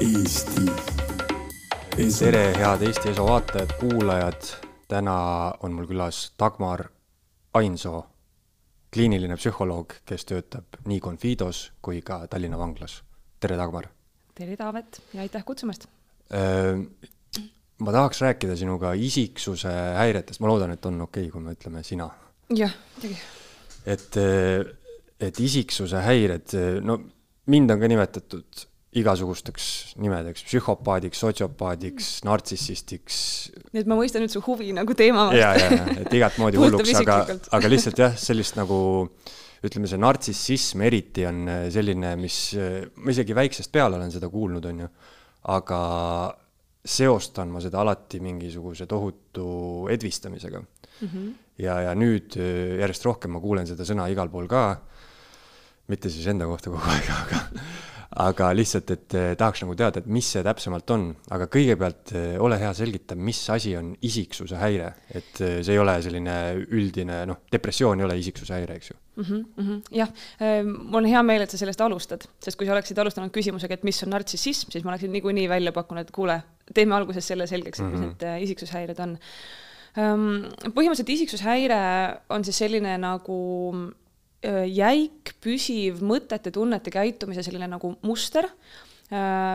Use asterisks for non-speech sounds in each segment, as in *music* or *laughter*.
Eesti Esu. tere, head Eesti Esu vaatajad, kuulajad. täna on mul külas Dagmar Ainsoo, kliiniline psühholoog, kes töötab nii Confidos kui ka Tallinna vanglas. tere, Dagmar. tere, Taavet ja aitäh kutsumast. ma tahaks rääkida sinuga isiksuse häiretest, ma loodan, et on okei okay,, kui me ütleme sina. jah, muidugi. et, et isiksuse häired, no mind on ka nimetatud igasugusteks nimedeks, psühhopaadiks, sotsiopaadiks, nartsissistiks, nii et ma mõistan nüüd su huvi nagu teema ja, ja, ja, et igat moodi *laughs* hulluks, aga aga lihtsalt jah, sellist nagu ütleme, see nartsissism eriti on äh, selline, mis, ma isegi väiksest peale olen seda kuulnud, on ju, aga seostan ma seda alati mingisuguse tohutu edvistamisega. Mm. -hmm. ja, ja nüüd äh, järjest rohkem ma kuulen seda sõna igal pool ka, mitte siis enda kohta kogu aeg, aga *laughs* aga lihtsalt, et eh, tahaks nagu teada, et mis see täpsemalt on, aga kõigepealt eh, ole hea, selgita, mis asi on isiksuse häire, et eh, see ei ole selline üldine, noh, depressioon ei ole isiksuse häire, eks ju. mm. -hmm, mm -hmm. jah, mul on hea meel, et sa sellest alustad, sest kui sa oleksid alustanud küsimusega, et mis on nartsissism, siis ma oleksin niikuinii välja pakkunud, et kuule, teeme alguses selle selgeks, et mis Mhm. need äh, isiksushäired on. põhimõtteliselt isiksushäire on siis selline nagu jäik, püsiv mõtete, tunnete, käitumise selline nagu muster,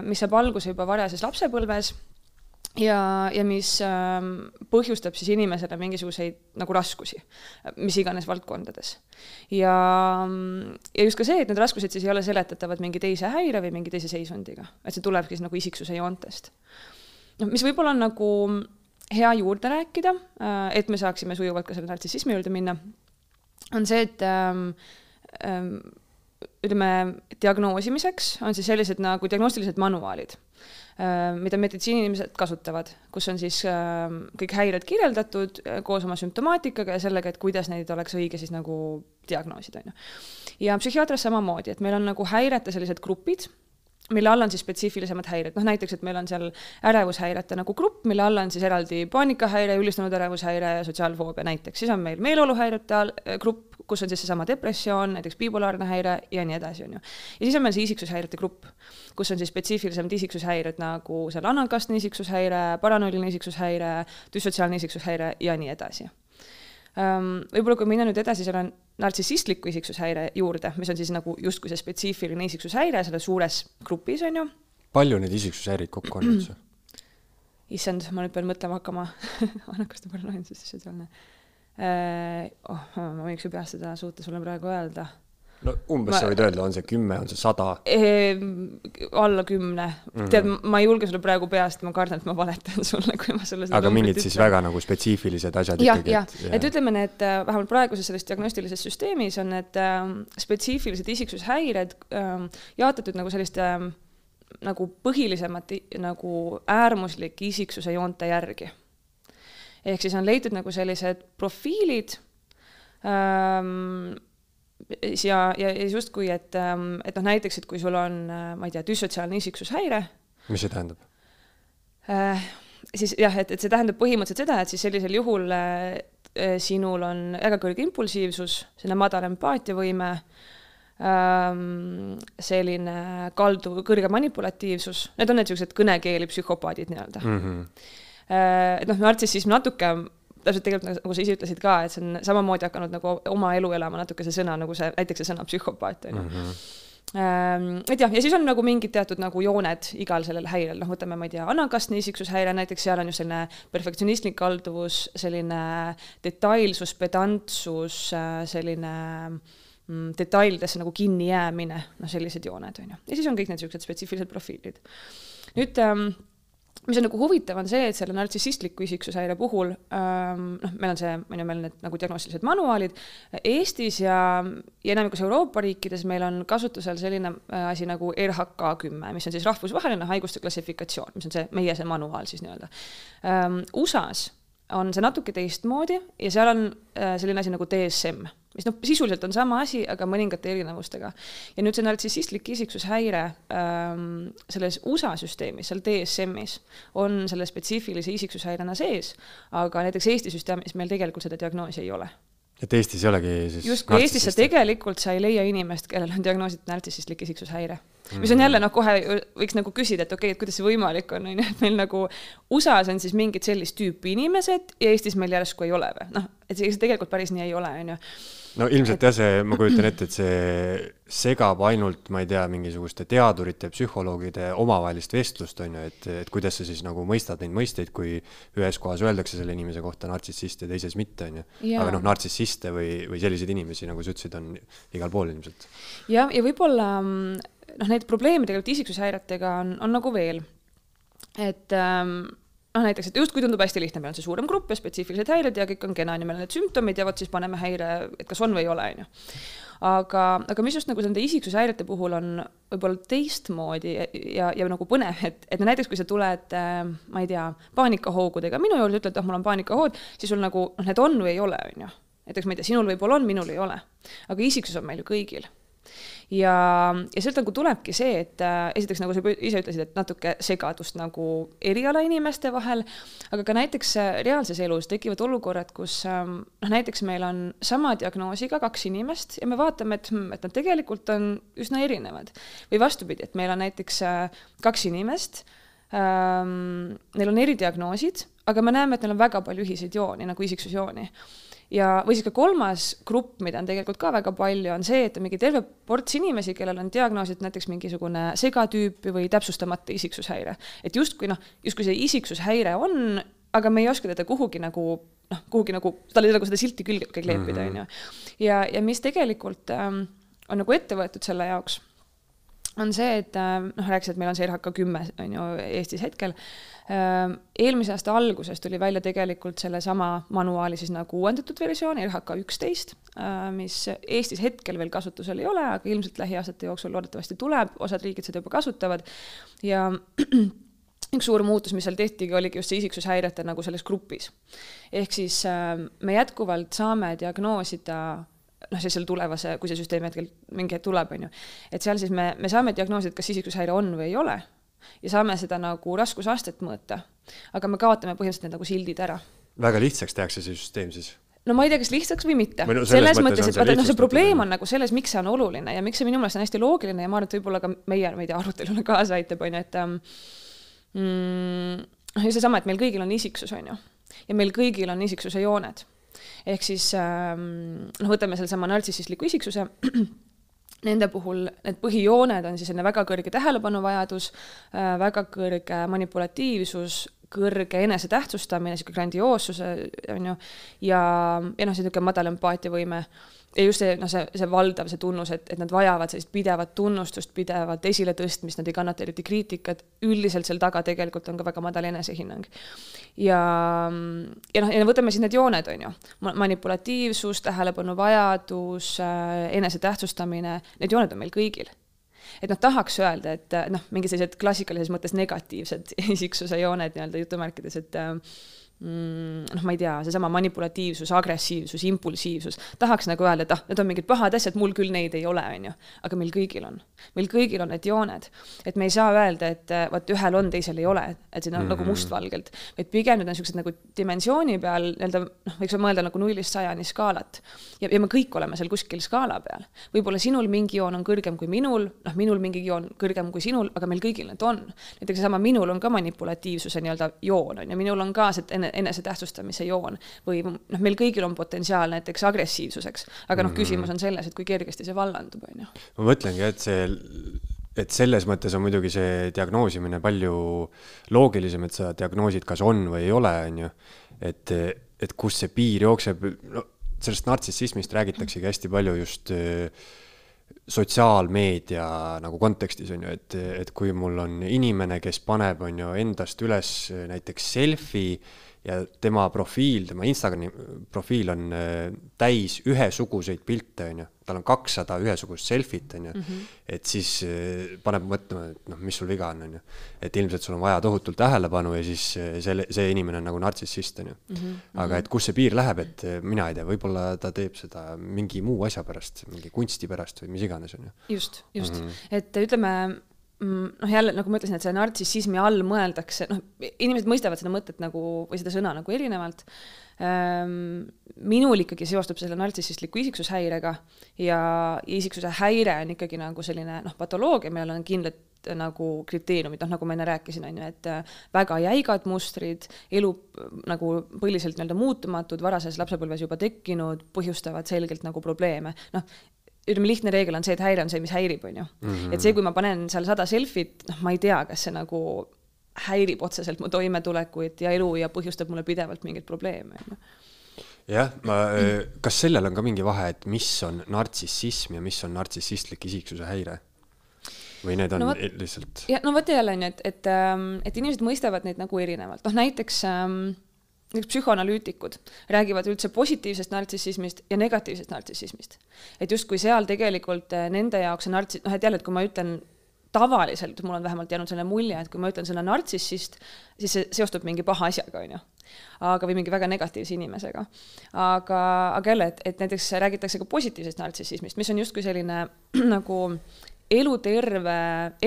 mis saab alguse juba varajases lapsepõlves ja, ja mis ähm, põhjustab siis inimesele mingisuguseid nagu raskusi, mis iganes valdkondades. ja, ja just ka see, et need raskused siis ei ole seletatavad mingi teise häire või mingi teise seisundiga, et see tulebki siis nagu isiksuse joontest. noh, mis võib-olla on nagu hea juurde rääkida, et me saaksime sujuvalt ka selle nartsissismi juurde minna, on see, et ähm, ähm, ütleme, diagnoosimiseks on siis sellised nagu diagnostilised manuaalid, mida meditsiiniinimesed kasutavad, kus on siis äh, kõik häired kirjeldatud äh, koos oma sümptomaatikaga ja sellega, et kuidas neid oleks õige siis nagu diagnoosida, on ju. ja psühhiaatrias samamoodi, et meil on nagu häirete sellised grupid, mille all on siis spetsiifilisemad häired, noh näiteks, et meil on seal ärevushäirete nagu grupp, mille all on siis eraldi paanikahäire, ülistunud ärevushäire ja sotsiaalfoobia näiteks, siis on meil meeleoluhäirete all äh, grupp, kus on siis seesama depressioon, näiteks bipolaarne häire ja nii edasi, on ju. ja siis on meil see isiksushäirete grupp, kus on siis spetsiifilisemad isiksushäired nagu seal anakastne isiksushäire, paranoiline isiksushäire, düssotsiaalne isiksushäire ja nii edasi. Võib-olla kui minna nüüd edasi selle nartsissistliku isiksushäire juurde, mis on siis nagu justkui see spetsiifiline isiksushäire selles suures grupis, on ju palju neid isiksushäireid kokku on üldse? *clears throat* issand, ma nüüd pean mõtlema hakkama *laughs* annakaste paranoiansus sotsiaalne äh,. oh, ma võiks ju peast seda suuta sulle praegu öelda no umbes Ma- sa võid öelda, on see kümme, on see sada? ehm,. alla kümne mm, -hmm. tead, ma ei julge sulle praegu peast, ma kardan, et ma valetan *laughs* sulle, kui ma sulle aga mingid siis ütlen. väga nagu spetsiifilised asjad jah, ikkagi, jah, et ütleme need äh, vähemalt praeguses selles diagnostilises süsteemis on need äh, spetsiifilised isiksushäired äh, jaotatud nagu selliste äh, nagu põhilisemate nagu äärmuslike isiksuse joonte järgi. ehk siis on leitud nagu sellised profiilid ähm, ja, ja, ja justkui, et ähm,, et noh, näiteks, et kui sul on, ma ei tea, düssotsiaalne isiksushäire mis see tähendab? Äh, siis jah, et, et see tähendab põhimõtteliselt seda, et siis sellisel juhul äh, äh, sinul on väga kõrge impulsiivsus, selline madal empaatiavõime ähm,, selline kaldu, kõrge manipulatiivsus, need on need niisugused kõnekeeli psühhopaadid nii-öelda Mm -hmm. Äh, et noh, nartsissism natuke, täpselt tegelikult nagu- nagu sa ise ütlesid ka, et see on samamoodi hakanud nagu oma elu elama natuke see sõna nagu see, näiteks see sõna psühhopaat on ju. Ähm, et jah, ja siis on nagu mingid teatud nagu jooned igal sellel häirel, noh, võtame, ma ei tea, anakastne isiksushäire näiteks, seal on just selline perfektsionistlik kalduvus, selline detailsus, pedantsus, selline mm, detailidesse nagu kinni jäämine, noh, sellised jooned on ju. ja siis on kõik need niisugused spetsiifilised profiilid. nüüd ähm, mis on nagu huvitav, on see, et selle nartsissistliku isiksushäire puhul ähm, noh, meil on see, on ju, meil need nagu diagnostilised manuaalid, Eestis ja, ja enamikus Euroopa riikides meil on kasutusel selline äh, asi nagu RHK kümme, mis on siis rahvusvaheline haiguste klassifikatsioon, mis on see meie see manuaal siis nii-öelda ähm,. USA-s on see natuke teistmoodi ja seal on äh, selline asi nagu DSM, mis noh, sisuliselt on sama asi, aga mõningate erinevustega. ja nüüd see nartsissistlik isiksushäire ähm, selles USA süsteemis, seal DSM-is on selle spetsiifilise isiksushäirena sees, aga näiteks Eesti süsteemis meil tegelikult seda diagnoosi ei ole. Et Eestis ei olegi siis justkui Eestis sa tegelikult, sa ei leia inimest, kellel on diagnoositud nartsissistlik isiksushäire mis on jälle noh, kohe võiks nagu küsida, et okei okay,, et kuidas see võimalik on, on ju, et meil nagu USA-s on siis mingid sellist tüüpi inimesed ja Eestis meil järsku ei ole või, noh, et see tegelikult päris nii ei ole, on ju no ilmselt jah, see, ma kujutan ette, et see segab ainult, ma ei tea, mingisuguste teadurite, psühholoogide omavahelist vestlust, on ju, et, et kuidas sa siis nagu mõistad neid mõisteid, kui ühes kohas öeldakse selle inimese kohta nartsissist ja teises mitte, on ju. aga noh, nartsissiste või, või selliseid inimesi, nagu sa ütlesid, on igal pool ilmselt. jah, ja võib-olla noh, neid probleeme tegelikult isiksushäiretega on, on nagu veel. et ähm, noh, näiteks, et justkui tundub hästi lihtne, meil on see suurem grupp ja spetsiifilised häired ja kõik on kena, on ju, meil on need sümptomid ja vot siis paneme häire, et kas on või ei ole, on ju. aga, aga mis just nagu nende isiksushäirete puhul on võib-olla teistmoodi ja, ja nagu põnev, et, et näiteks kui sa tuled, äh, ma ei tea, paanikahoogudega minu juurde, ütled, et oh, mul on paanikahood, siis sul nagu noh, need on või ei ole, on ju. näiteks ma ei tea, sinul võib-olla on, minul ei ole. aga isiksus on meil ju kõigil ja, ja sealt nagu tulebki see, et äh, esiteks nagu sa ise ütlesid, et natuke segadust nagu erialainimeste vahel, aga ka näiteks äh, reaalses elus tekivad olukorrad, kus ähm, noh, näiteks meil on sama diagnoosiga kaks inimest ja me vaatame, et, hmm, et nad tegelikult on üsna erinevad. või vastupidi, et meil on näiteks äh, kaks inimest ähm,, neil on eridiagnoosid, aga me näeme, et neil on väga palju ühiseid jooni nagu isiksusjooni ja, või siis ka kolmas grupp, mida on tegelikult ka väga palju, on see, et on mingi terve ports inimesi, kellel on diagnoositud näiteks mingisugune segatüüpi või täpsustamata isiksushäire. et justkui noh, justkui see isiksushäire on, aga me ei oska teda kuhugi nagu noh, kuhugi nagu, tal ei ole nagu seda silti külge kleepida, on ju. ja, ja mis tegelikult ähm, on nagu ette võetud selle jaoks on see, et äh, noh, rääkisid, et meil on see RHK kümme, on ju, Eestis hetkel. Äh, eelmise aasta alguses tuli välja tegelikult sellesama manuaali siis nagu uuendatud versioon, RHK üksteist, äh, mis Eestis hetkel veel kasutusel ei ole, aga ilmselt lähiaastate jooksul loodetavasti tuleb, osad riigid seda juba kasutavad ja *clears throat* üks suur muutus, mis seal tehtigi, oligi just see isiksushäirete nagu selles grupis. ehk siis me jätkuvalt saame diagnoosida noh, siis seal tulevase, kui see süsteem hetkel mingi hetk tuleb, on ju, et seal siis me, me saame diagnoosida, kas isiksushäire on või ei ole ja saame seda nagu raskusastet mõõta. aga me kaotame põhimõtteliselt need nagu sildid ära. väga lihtsaks tehakse see süsteem siis? no ma ei tea, kas lihtsaks või mitte. No, selles mõttes, et vaata, noh, see probleem on nagu selles, miks see on oluline ja miks see minu meelest on hästi loogiline ja ma arvan, et võib-olla ka meie, ma ei tea, arutelule kaasa aitab, on ju, et ähm, mm, noh, seesama, et meil kõigil on isiksus, on ju. ja meil kõigil on isiksuse jooned ehk siis ähm, noh, võtame sellesama nartsissistliku isiksuse. *clears throat* Nende puhul need põhijooned on siis selline väga kõrge tähelepanuvajadus, äh, väga kõrge manipulatiivsus, kõrge enesetähtsustamine, niisugune grandioossus, on ju, ja, ja noh, niisugune madal empaatiavõime ja just see, noh, see, see valdav, see tunnus, et, et nad vajavad sellist pidevat tunnustust, pidevat esiletõstmist, nad ei kannata eriti kriitikat, üldiselt seal taga tegelikult on ka väga madal enesehinnang. ja, ja noh, ja võtame siis need jooned, on ju, manipulatiivsus, tähelepanuvajadus, äh, enesetähtsustamine, need jooned on meil kõigil et noh, tahaks öelda, et noh, mingid sellised klassikalises mõttes negatiivsed *laughs* isiksuse jooned nii-öelda jutumärkides, et Mm, noh, ma ei tea, seesama manipulatiivsus, agressiivsus, impulsiivsus, tahaks nagu öelda, et ah, need on mingid pahad asjad, mul küll neid ei ole, on ju. aga meil kõigil on, meil kõigil on need jooned, et me ei saa öelda, et eh, vot ühel on, teisel ei ole, et siin on mm -hmm. nagu mustvalgelt, vaid pigem need on niisugused nagu dimensiooni peal nii-öelda noh, võiks mõelda nagu nullist sajani skaalat. ja, ja me kõik oleme seal kuskil skaala peal. võib-olla sinul mingi joon on kõrgem kui minul, noh, minul mingi joon kõrgem kui sinul, aga meil kõigil need on. näiteks seesama minul on ka manipulatiivsuse nii-öelda joon, on ju, minul on ka see ene, enesetähtsustamise joon või noh, meil kõigil on potentsiaal näiteks agressiivsuseks, aga noh, küsimus on selles, et kui kergesti see vallandub, on ju. ma mõtlengi, et see et selles mõttes on muidugi see diagnoosimine palju loogilisem, et sa diagnoosid, kas on või ei ole, on ju. et, et kus see piir jookseb, no sellest nartsissismist räägitaksegi hästi palju just äh, sotsiaalmeedia nagu kontekstis on ju, et, et kui mul on inimene, kes paneb, on ju, endast üles näiteks selfie ja tema profiil, tema Instagrami profiil on äh, täis ühesuguseid pilte, on ju. tal on kakssada ühesugust selfit, on ju. -hmm. et siis äh, paneb mõtlema, et noh, mis sul viga on, on ju. et ilmselt sul on vaja tohutult tähelepanu ja siis äh, selle, see inimene on nagu nartsissist, on ju. -hmm. aga et kus see piir läheb, et mina ei tea, võib-olla ta teeb seda mingi muu asja pärast, mingi kunsti pärast või mis iganes, on ju. just, just mm, -hmm. et ütleme noh, jälle nagu ma ütlesin, et selle nartsissismi all mõeldakse, noh, inimesed mõistavad seda mõtet nagu või seda sõna nagu erinevalt ähm,. minul ikkagi seostub selle nartsissistliku isiksushäirega ja isiksuse häire on ikkagi nagu selline noh, patoloogia, millel on kindlad nagu kriteeriumid, noh nagu ma enne rääkisin, on ju, et äh, väga jäigad mustrid, elu nagu põhiselt nii-öelda muutumatud, varases lapsepõlves juba tekkinud, põhjustavad selgelt nagu probleeme, noh, ütleme, lihtne reegel on see, et häire on see, mis häirib, on ju. et see, kui ma panen seal sada selfit, noh, ma ei tea, kas see nagu häirib otseselt mu toimetulekut ja elu ja põhjustab mulle pidevalt mingeid probleeme, on ju jah, ma, kas sellel on ka mingi vahe, et mis on nartsissism ja mis on nartsissistlik isiksuse häire? või need on no, võt, lihtsalt? ja no vot jälle on ju, et, et, ähm, et inimesed mõistavad neid nagu erinevalt, noh näiteks ähm, näiteks psühhoanalüütikud räägivad üldse positiivsest nartsissismist ja negatiivsest nartsissismist. et justkui seal tegelikult äh, nende jaoks on nartsi-, noh et jälle, et kui ma ütlen tavaliselt, mul on vähemalt jäänud selline mulje, et kui ma ütlen sõna nartsissist, siis see seostub mingi paha asjaga, on ju. aga, või mingi väga negatiivse inimesega. aga, aga jälle, et, et näiteks räägitakse ka positiivsest nartsissismist, mis on justkui selline *clears throat* nagu eluterve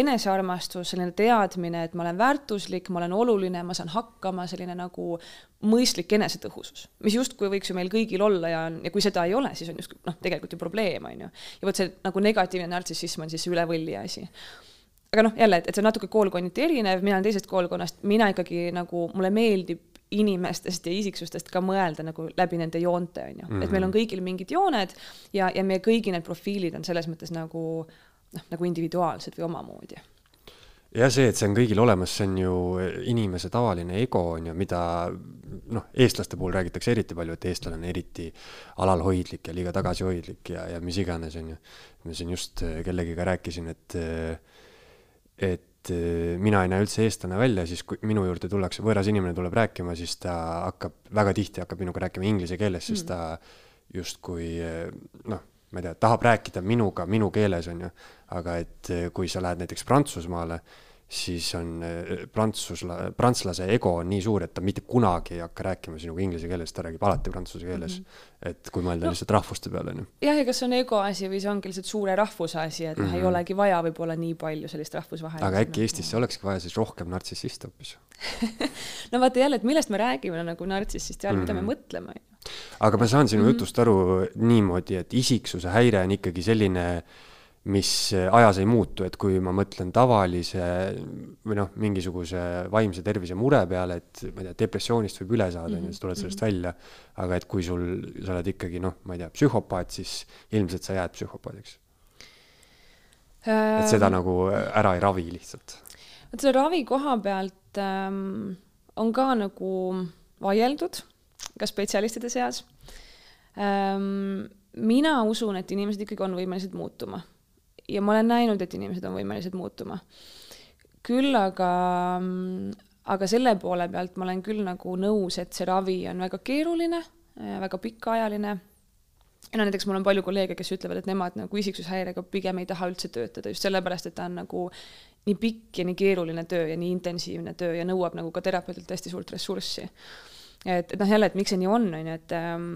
enesearmastus, selline teadmine, et ma olen väärtuslik, ma olen oluline, ma saan hakkama, selline nagu mõistlik enesetõhusus, mis justkui võiks ju meil kõigil olla ja, ja kui seda ei ole, siis on justkui noh, tegelikult ju probleem, on ju. ja vot see nagu negatiivne nartsissism on siis üle võlli asi aga noh, jälle, et, et see on natuke koolkonniti erinev, mina olen teisest koolkonnast, mina ikkagi nagu, mulle meeldib inimestest ja isiksustest ka mõelda nagu läbi nende joonte, on ju. et meil on mhm. kõigil mingid jooned ja, ja meie kõigi need profiilid on selles mõttes nagu noh, nagu individuaalsed või omamoodi ja see, et see on kõigil olemas, see on ju inimese tavaline ego, on ju, mida noh, eestlaste puhul räägitakse eriti palju, et eestlane on eriti alalhoidlik ja liiga tagasihoidlik ja, ja mis iganes, on ju. ma siin just kellegiga rääkisin, et, et mina ei näe üldse eestlane välja, siis kui minu juurde tullakse, võõras inimene tuleb rääkima, siis ta hakkab, väga tihti hakkab minuga rääkima inglise keeles, sest mm. ta justkui noh ma ei tea, tahab rääkida minuga minu keeles, on ju, aga et eh, kui sa lähed näiteks Prantsusmaale, siis on eh, prantsusla, prantslase ego on nii suur, et ta mitte kunagi ei hakka rääkima sinuga inglise keeles, ta räägib alati prantsuse keeles mm. -hmm. et kui mõelda no, lihtsalt rahvuste peale, on ju. jah, ja kas see on ego asi või see ongi lihtsalt suure rahvuse asi, et noh mm -hmm., ei mhm. olegi vaja võib-olla nii palju sellist rahvusvahelist. aga äkki nagu... Eestisse olekski vaja siis rohkem nartsissiste hoopis *laughs* no vaata jälle, et millest me räägime nagu nartsissist ja mm -hmm. mida me mhm. mõtleme, aga ma saan sinu mm -hmm. jutust aru niimoodi, et isiksuse häire on ikkagi selline, mis ajas ei muutu, et kui ma mõtlen tavalise või noh, mingisuguse vaimse tervise mure peale, et ma ei tea, depressioonist võib üle saada, on ju, sa tuled sellest -hmm. välja, aga et kui sul, sa oled ikkagi noh, ma ei tea, psühhopaat, siis ilmselt sa jääd psühhopaadiks ähm.... et seda nagu ära ei ravi lihtsalt. vot selle ravi koha pealt ähm, on ka nagu vaieldud ka spetsialistide seas. Ehm, mina usun, et inimesed ikkagi on võimelised muutuma ja ma olen näinud, et inimesed on võimelised muutuma. küll aga, aga selle poole pealt ma olen küll nagu nõus, et see ravi on väga keeruline, väga pikaajaline ja no näiteks mul on palju kolleege, kes ütlevad, et nemad nagu isiksushäirega pigem ei taha üldse töötada just sellepärast, et ta on nagu nii pikk ja nii keeruline töö ja nii intensiivne töö ja nõuab nagu ka terapeudilt hästi suurt ressurssi et, et noh, jälle, et miks see nii on, on ju, et ähm,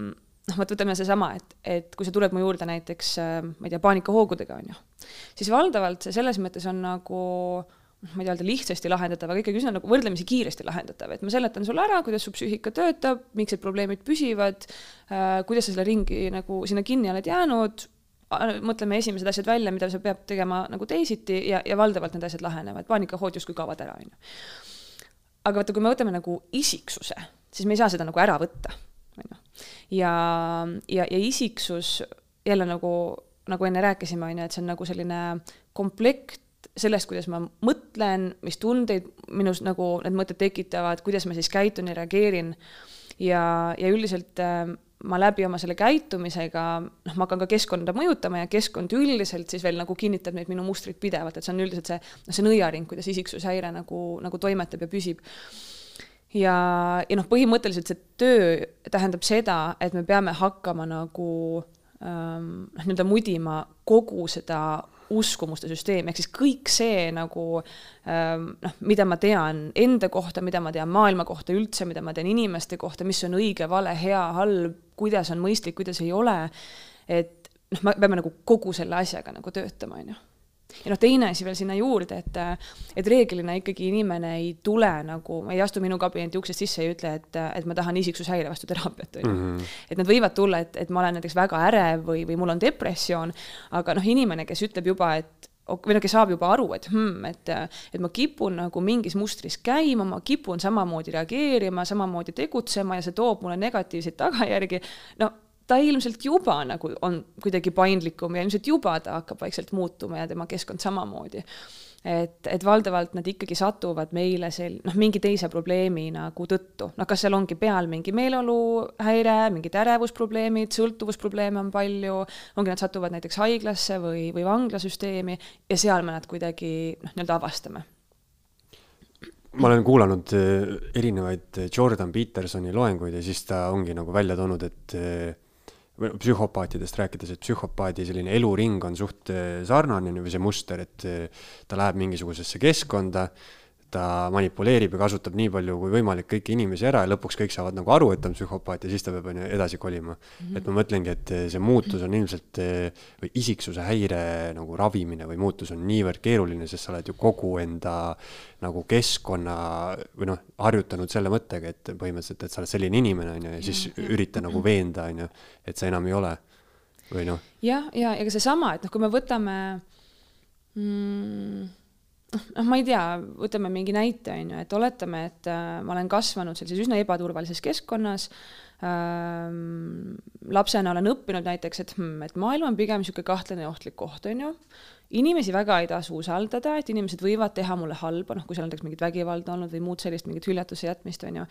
noh, vot võtame seesama, et, et kui sa tuled mu juurde näiteks, äh, ma ei tea, paanikahoogudega, on ju, siis valdavalt see selles mõttes on nagu noh, ma ei tea öelda lihtsasti lahendatav, aga ikkagi üsna nagu võrdlemisi kiiresti lahendatav, et ma seletan sulle ära, kuidas su psüühika töötab, miks need probleemid püsivad äh,, kuidas sa selle ringi nagu sinna kinni oled jäänud, mõtleme esimesed asjad välja, mida sa pead tegema nagu teisiti ja, ja valdavalt need asjad lahenevad, paanikahood justkui kaovad ära, on ju. aga vaata, kui me võtame nagu isiksuse siis me ei saa seda nagu ära võtta. Ja, ja, ja isiksus jälle nagu, nagu enne rääkisime, on ju, et see on nagu selline komplekt sellest, kuidas ma mõtlen, mis tundeid minus nagu need mõtted tekitavad, kuidas ma siis käitun ja reageerin. ja, ja üldiselt äh, ma läbi oma selle käitumisega, noh, ma hakkan ka keskkonda mõjutama ja keskkond üldiselt siis veel nagu kinnitab neid minu mustreid pidevalt, et see on üldiselt see, noh, see nõiaring, kuidas isiksushäire nagu, nagu toimetab ja püsib ja, ja noh, põhimõtteliselt see töö tähendab seda, et me peame hakkama nagu ähm, noh, nii-öelda mudima kogu seda uskumuste süsteemi, ehk siis kõik see nagu ähm, noh, mida ma tean enda kohta, mida ma tean maailma kohta üldse, mida ma tean inimeste kohta, mis on õige, vale, hea, halb, kuidas on mõistlik, kuidas ei ole, et noh, me peame nagu kogu selle asjaga nagu töötama, on ju ja noh, teine asi veel sinna juurde, et, et reeglina ikkagi inimene ei tule nagu, ei astu minu kabineti uksest sisse ja ei ütle, et, et ma tahan isiksushäire vastu teraapiat, on ju. Mhm. et nad võivad tulla, et, et ma olen näiteks väga ärev või, või mul on depressioon, aga noh, inimene, kes ütleb juba, et või noh, kes saab juba aru, et hmm, et, et ma kipun nagu mingis mustris käima, ma kipun samamoodi reageerima, samamoodi tegutsema ja see toob mulle negatiivseid tagajärgi, no ta ilmselt juba nagu on kuidagi paindlikum ja ilmselt juba ta hakkab vaikselt muutuma ja tema keskkond samamoodi. et, et valdavalt nad ikkagi satuvad meile sel-, noh, mingi teise probleemi nagu tõttu, noh, kas seal ongi peal mingi meeleoluhäire, mingid ärevusprobleemid, sõltuvusprobleeme on palju, ongi nad satuvad näiteks haiglasse või, või vanglasüsteemi ja seal me nad kuidagi noh, nii-öelda avastame ma olen kuulanud eh, erinevaid Jordan Petersoni loenguid ja siis ta ongi nagu välja toonud, et eh, psühhopaatidest rääkides, et psühhopaadi selline eluring on suht eh, sarnane või see muster, et eh, ta läheb mingisugusesse keskkonda ta manipuleerib ja kasutab nii palju kui võimalik kõiki inimesi ära ja lõpuks kõik saavad nagu aru, et ta on psühhopaat ja siis ta peab, edasi kolima mm. -hmm. et ma mõtlengi, et see muutus on ilmselt või isiksuse häire nagu ravimine või muutus on niivõrd keeruline, sest sa oled ju kogu enda nagu keskkonna või noh, harjutanud selle mõttega, et põhimõtteliselt, et sa oled selline inimene, on ju, ja siis ja, ürita nagu veenda, on ju, et sa enam ei ole. või noh. jah, ja, ja ega seesama, et noh, kui me võtame mm, noh, ma ei tea, võtame mingi näite, on ju, et oletame, et äh, ma olen kasvanud sellises üsna ebaturvalises keskkonnas ähm,. lapsena olen õppinud näiteks, et hmm,, et maailm on pigem niisugune kahtlane ja ohtlik koht, on ju. inimesi väga ei tasu usaldada, et inimesed võivad teha mulle halba, noh, kui seal on näiteks mingit vägivalda olnud või muud sellist, mingit hüljatuse jätmist, on ju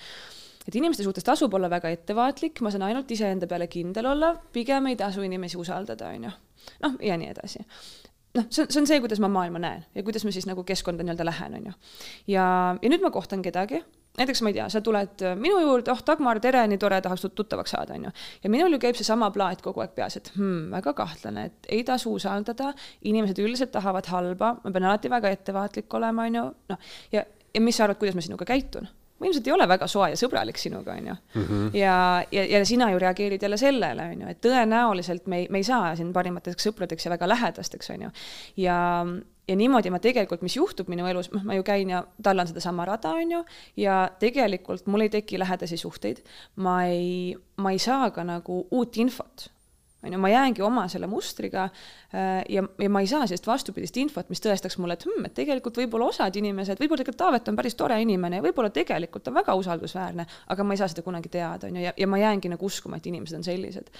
et inimeste suhtes tasub olla väga ettevaatlik, ma saan ainult iseenda peale kindel olla, pigem ei tasu inimesi usaldada, on ju. noh, ja nii edasi noh, see on, see on see, kuidas ma maailma näen ja kuidas ma siis nagu keskkonda nii-öelda lähen, on ju. ja, ja nüüd ma kohtan kedagi, näiteks ma ei tea, sa tuled minu juurde, oh Dagmar, tere, nii tore, tahaks tuttavaks saada, on ju. ja minul ju käib seesama plaat kogu aeg peas, et hmm, väga kahtlane, et ei tasu usaldada, inimesed üldiselt tahavad halba, ma pean alati väga ettevaatlik olema, on ju, noh, ja, ja mis sa arvad, kuidas ma sinuga käitun? Ma ilmselt ei ole väga soe ja sõbralik sinuga, on ju. Mhm. ja, ja, ja sina ju reageerid jälle sellele, on ju, et tõenäoliselt me ei, me ei saa siin parimateks sõpradeks ja väga lähedasteks, on ju. ja, ja niimoodi ma tegelikult, mis juhtub minu elus, noh, ma ju käin ja tallan sedasama rada, on ju, ja tegelikult mul ei teki lähedasi suhteid, ma ei, ma ei saa ka nagu uut infot on ju, ma jäängi oma selle mustriga äh, ja, ja ma ei saa sellist vastupidist infot, mis tõestaks mulle, et hmm, et tegelikult võib-olla osad inimesed, võib-olla tegelikult Taavet on päris tore inimene ja võib-olla tegelikult on väga usaldusväärne, aga ma ei saa seda kunagi teada, on ju, ja, ja ma jäängi nagu uskuma, et inimesed on sellised.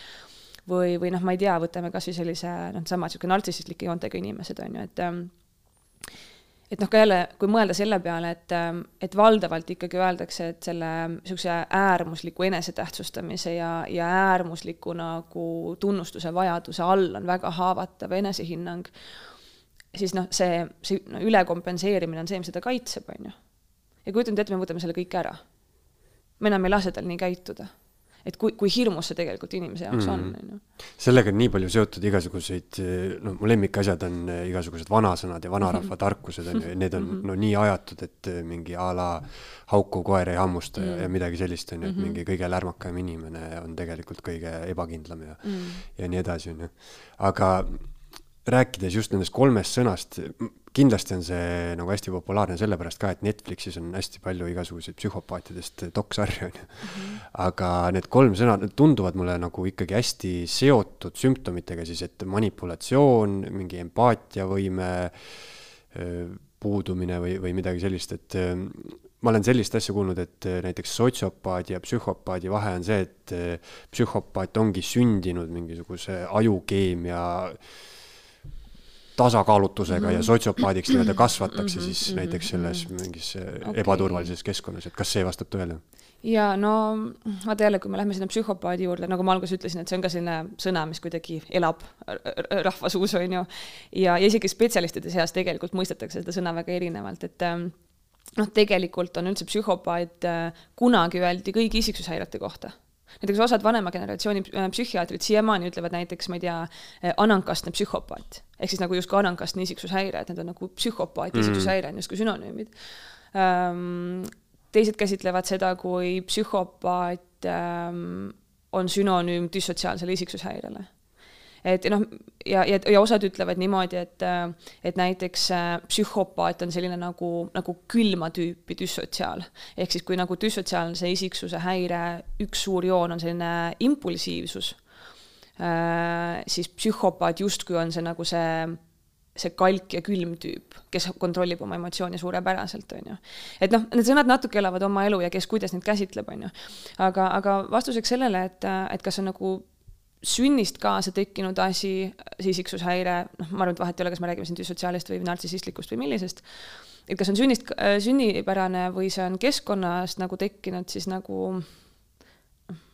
või, või noh, ma ei tea, võtame kas või sellise noh, sama niisugune nartsissistlike joontega inimesed, on ju, et ähm, et noh, ka jälle, kui mõelda selle peale, et, et valdavalt ikkagi öeldakse, et selle niisuguse äärmusliku enesetähtsustamise ja, ja äärmusliku nagu tunnustuse vajaduse all on väga haavatav enesehinnang, siis noh, see, see no, ülekompenseerimine on see, mis seda kaitseb, on ju. ja kujuta nüüd ette, me võtame selle kõik ära. me enam ei lase tal nii käituda et kui, kui hirmus see tegelikult inimese jaoks mm. on, on ju. sellega on nii palju seotud igasuguseid, noh, mu lemmikasjad on igasugused vanasõnad ja vanarahva mm -hmm. tarkused on ju, need on mm -hmm. no nii ajatud, et mingi a la haukuv koer ei hammusta mm -hmm. ja midagi sellist on ju, et -hmm. mingi kõige lärmakam inimene on tegelikult kõige ebakindlam ja mm, -hmm. ja nii edasi, on ju. aga rääkides just nendest kolmest sõnast, kindlasti on see nagu hästi populaarne sellepärast ka, et Netflixis on hästi palju igasuguseid psühhopaatidest doksarju, on ju. Mhm. aga need kolm sõna, tunduvad mulle nagu ikkagi hästi seotud sümptomitega siis, et manipulatsioon, mingi empaatiavõime puudumine või, või midagi sellist, et ma olen sellist asja kuulnud, et näiteks sotsiopaadi ja psühhopaadi vahe on see, et psühhopaat ongi sündinud mingisuguse ajukeemia tasakaalutusega mm -hmm. ja sotsiopaadiks nii-öelda kasvatakse mm -hmm. siis -hmm. näiteks selles mingis okay. ebaturvalises keskkonnas, et kas see vastab tõele? ja no vaata jälle, kui me läheme sinna psühhopaadi juurde, nagu ma alguses ütlesin, et see on ka selline sõna, mis kuidagi elab rahva suus, on ju. ja, ja isegi spetsialistide seas tegelikult mõistetakse seda sõna väga erinevalt, et ähm, noh, tegelikult on üldse psühhopaat, äh, kunagi öeldi kõigi isiksushäirete kohta näiteks osad vanema generatsiooni äh, psühhiaatrid siiamaani ütlevad näiteks, ma ei tea, äh, anankastne psühhopaat. ehk siis nagu justkui anankastne isiksushäire, et need on nagu psühhopaati mm. isiksushäire on justkui sünonüümid ähm,. teised käsitlevad seda kui psühhopaat ähm, on sünonüüm düssotsiaalsele isiksushäirele et noh, ja, ja, ja osad ütlevad niimoodi, et, et näiteks äh, psühhopaat on selline nagu, nagu külma tüüpi düssotsiaal. ehk siis, kui nagu düssotsiaalse isiksuse häire üks suur joon on selline impulsiivsus, äh, siis psühhopaat justkui on see nagu see see kalk ja külm tüüp, kes kontrollib oma emotsioone suurepäraselt, on ju. et noh, need sõnad natuke elavad oma elu ja kes kuidas neid käsitleb, on ju. aga, aga vastuseks sellele, et, et kas on nagu sünnist kaasa tekkinud asi, see isiksushäire, noh, ma arvan, et vahet ei ole, kas me räägime siin düssotsiaalist või nartsissistlikust või millisest, et kas on sünnist, sünnipärane või see on keskkonnast nagu tekkinud, siis nagu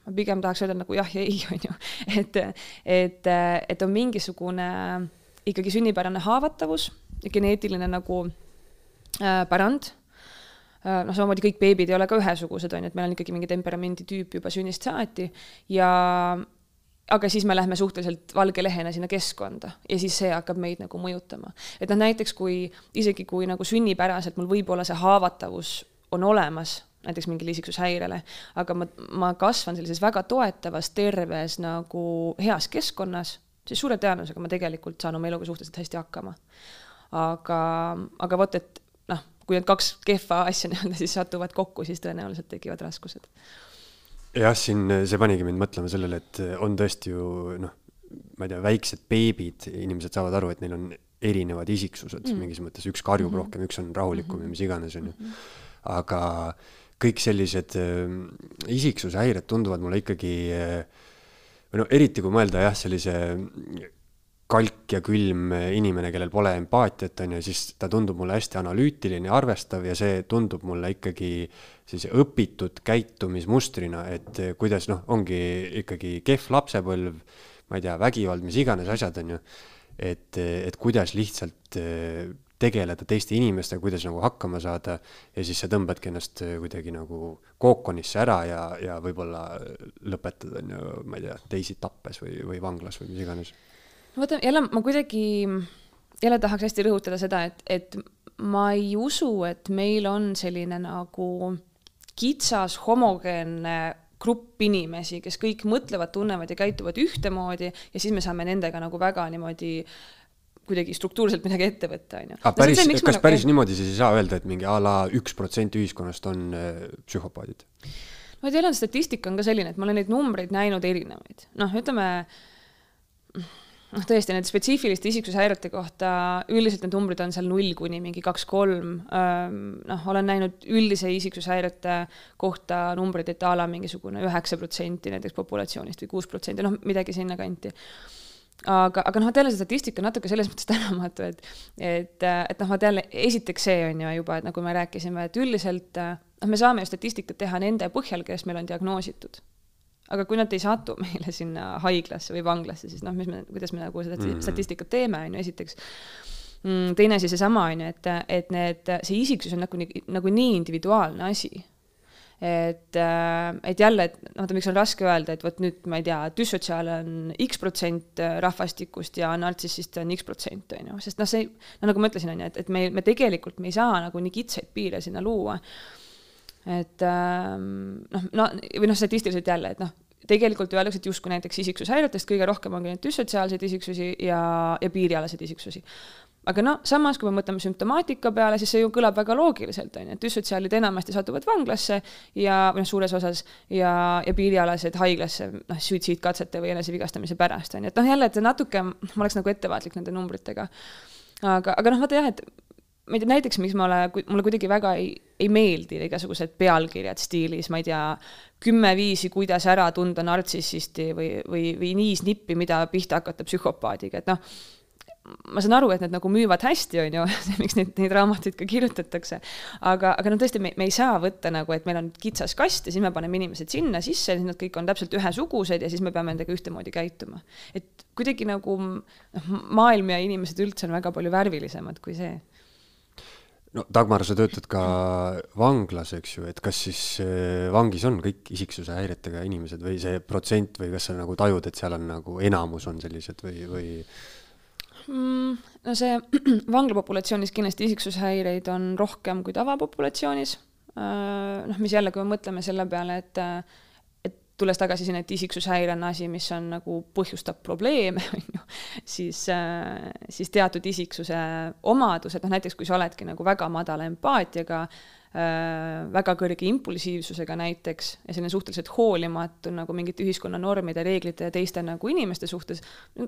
ma pigem tahaks öelda nagu jah ja ei, *laughs* on ju. et, et, et on mingisugune ikkagi sünnipärane haavatavus geneetiline nagu äh, pärand äh,, noh, samamoodi kõik beebid ei ole ka ühesugused, on ju, et meil on ikkagi mingi temperamendi tüüp juba sünnist saati ja aga siis me lähme suhteliselt valge lehena sinna keskkonda ja siis see hakkab meid nagu mõjutama. et noh, näiteks kui isegi kui nagu sünnipäraselt mul võib-olla see haavatavus on olemas, näiteks mingile isiksushäirele, aga ma, ma kasvan sellises väga toetavas, terves nagu heas keskkonnas, siis suure tõenäosusega ma tegelikult saan oma eluga suhteliselt hästi hakkama. aga, aga vot, et noh, kui need kaks kehva asja *laughs* nii-öelda siis satuvad kokku, siis tõenäoliselt tekivad raskused jah, siin see panigi mind mõtlema sellele, et on tõesti ju noh, ma ei tea, väiksed beebid, inimesed saavad aru, et neil on erinevad isiksused mm. mingis mõttes, üks karjub mm -hmm. rohkem, üks on rahulikum ja mis iganes, on ju. Mhm. aga kõik sellised äh, isiksushäired tunduvad mulle ikkagi äh, või no eriti kui mõelda jah, sellise kalk ja külm inimene, kellel pole empaatiat, on ju, siis ta tundub mulle hästi analüütiline ja arvestav ja see tundub mulle ikkagi sellise õpitud käitumismustrina, et kuidas noh, ongi ikkagi kehv lapsepõlv, ma ei tea, vägivald, mis iganes asjad, on ju, et, et kuidas lihtsalt tegeleda teiste inimestega, kuidas nagu hakkama saada ja siis sa tõmbadki ennast kuidagi nagu kookonisse ära ja, ja võib-olla lõpetad, on ju, ma ei tea, teisi tappes või, või vanglas või mis iganes vaata, jälle ma kuidagi, jälle tahaks hästi rõhutada seda, et, et ma ei usu, et meil on selline nagu kitsas homogeenne grupp inimesi, kes kõik mõtlevad, tunnevad ja käituvad ühtemoodi ja siis me saame nendega nagu väga niimoodi kuidagi struktuurselt midagi ette võtta, on ju. aga päris, kas nagu... päris niimoodi siis ei saa öelda, et mingi a la üks protsent ühiskonnast on äh, psühhopaadid? ma ei tea, statistika on ka selline, et ma olen neid numbreid näinud erinevaid, noh, ütleme noh, tõesti need spetsiifiliste isiksushäirete kohta üldiselt need numbrid on seal null kuni mingi kaks-kolm. noh, olen näinud üldise isiksushäirete kohta numbreid, et a la mingisugune üheksa protsenti näiteks populatsioonist või kuus protsenti, noh, midagi sinnakanti aga, aga noh, jälle see statistika on natuke selles mõttes *laughs* tänamatu, et, et, et noh, vaat jälle esiteks see on ju juba, et nagu me rääkisime, et üldiselt noh, me saame ju statistikat teha nende põhjal, kes meil on diagnoositud aga kui nad ei satu *laughs* meile sinna haiglasse või vanglasse, siis noh, mis me, kuidas me nagu seda mm -hmm. statistikat teeme, on ju, esiteks mm,. teine asi seesama, on ju, et, et need, see isiksus on nagu nii, nagu nii individuaalne asi. et, äh, et jälle, et noh, miks on raske öelda, et vot nüüd ma ei tea, düssotsiaal on X protsent rahvastikust ja nartsissist on X protsent, on ju, sest noh, see, no nagu ma ütlesin, on ju, et, et me, me tegelikult, me ei saa nagu nii kitsaid piire sinna luua et ähm, noh, no või noh, statistiliselt jälle, et noh, tegelikult öeldakse, et justkui näiteks isiksushäiretest kõige rohkem ongi neid düssotsiaalseid isiksusi ja, ja piirialaseid isiksusi. aga noh, samas kui me mõtleme sümptomaatika peale, siis see ju kõlab väga loogiliselt, on ju, et düssotsiaalid enamasti satuvad vanglasse ja, või noh, suures osas ja, ja piirialased haiglasse noh, suitsiidkatsete või enesevigastamise pärast, on ju, et noh, jälle, et natuke ma oleks nagu ettevaatlik nende numbritega. aga, aga noh, vaata jah, et ma ei tea, näiteks miks ma ole, mulle kuidagi väga ei, ei meeldi igasugused pealkirjad stiilis, ma ei tea, kümme viisi, kuidas ära tunda nartsissisti või, või, või niis-nippi, mida pihta hakata psühhopaadiga, et noh, ma saan aru, et need nagu müüvad hästi, on ju, *laughs* miks neid, neid raamatuid ka kirjutatakse. aga, aga no tõesti, me, me ei saa võtta nagu, et meil on kitsas kast ja siis me paneme inimesed sinna sisse siis nad kõik on täpselt ühesugused ja siis me peame nendega ühtemoodi käituma. et kuidagi nagu noh, maailm ja inimesed üldse on väga palju värvilisemad kui see no Dagmar, sa töötad ka vanglas, eks ju, et kas siis äh, vangis on kõik isiksuse häiretega inimesed või see protsent või kas sa nagu tajud, et seal on nagu enamus on sellised või, või? Mm, no see *clears throat* vanglapopulatsioonis kindlasti isiksushäireid on rohkem kui tavapopulatsioonis. Äh, noh, mis jälle, kui me mõtleme selle peale, et, et tulles tagasi sinna, et isiksushäire on asi, mis on nagu põhjustab probleeme, *laughs* on ju, siis, äh, siis teatud isiksuse omadused, noh näiteks kui sa oledki nagu väga madala empaatiaga, äh, väga kõrge impulsiivsusega näiteks ja selline suhteliselt hoolimatu nagu mingite ühiskonna normide, reeglite ja teiste nagu inimeste suhtes,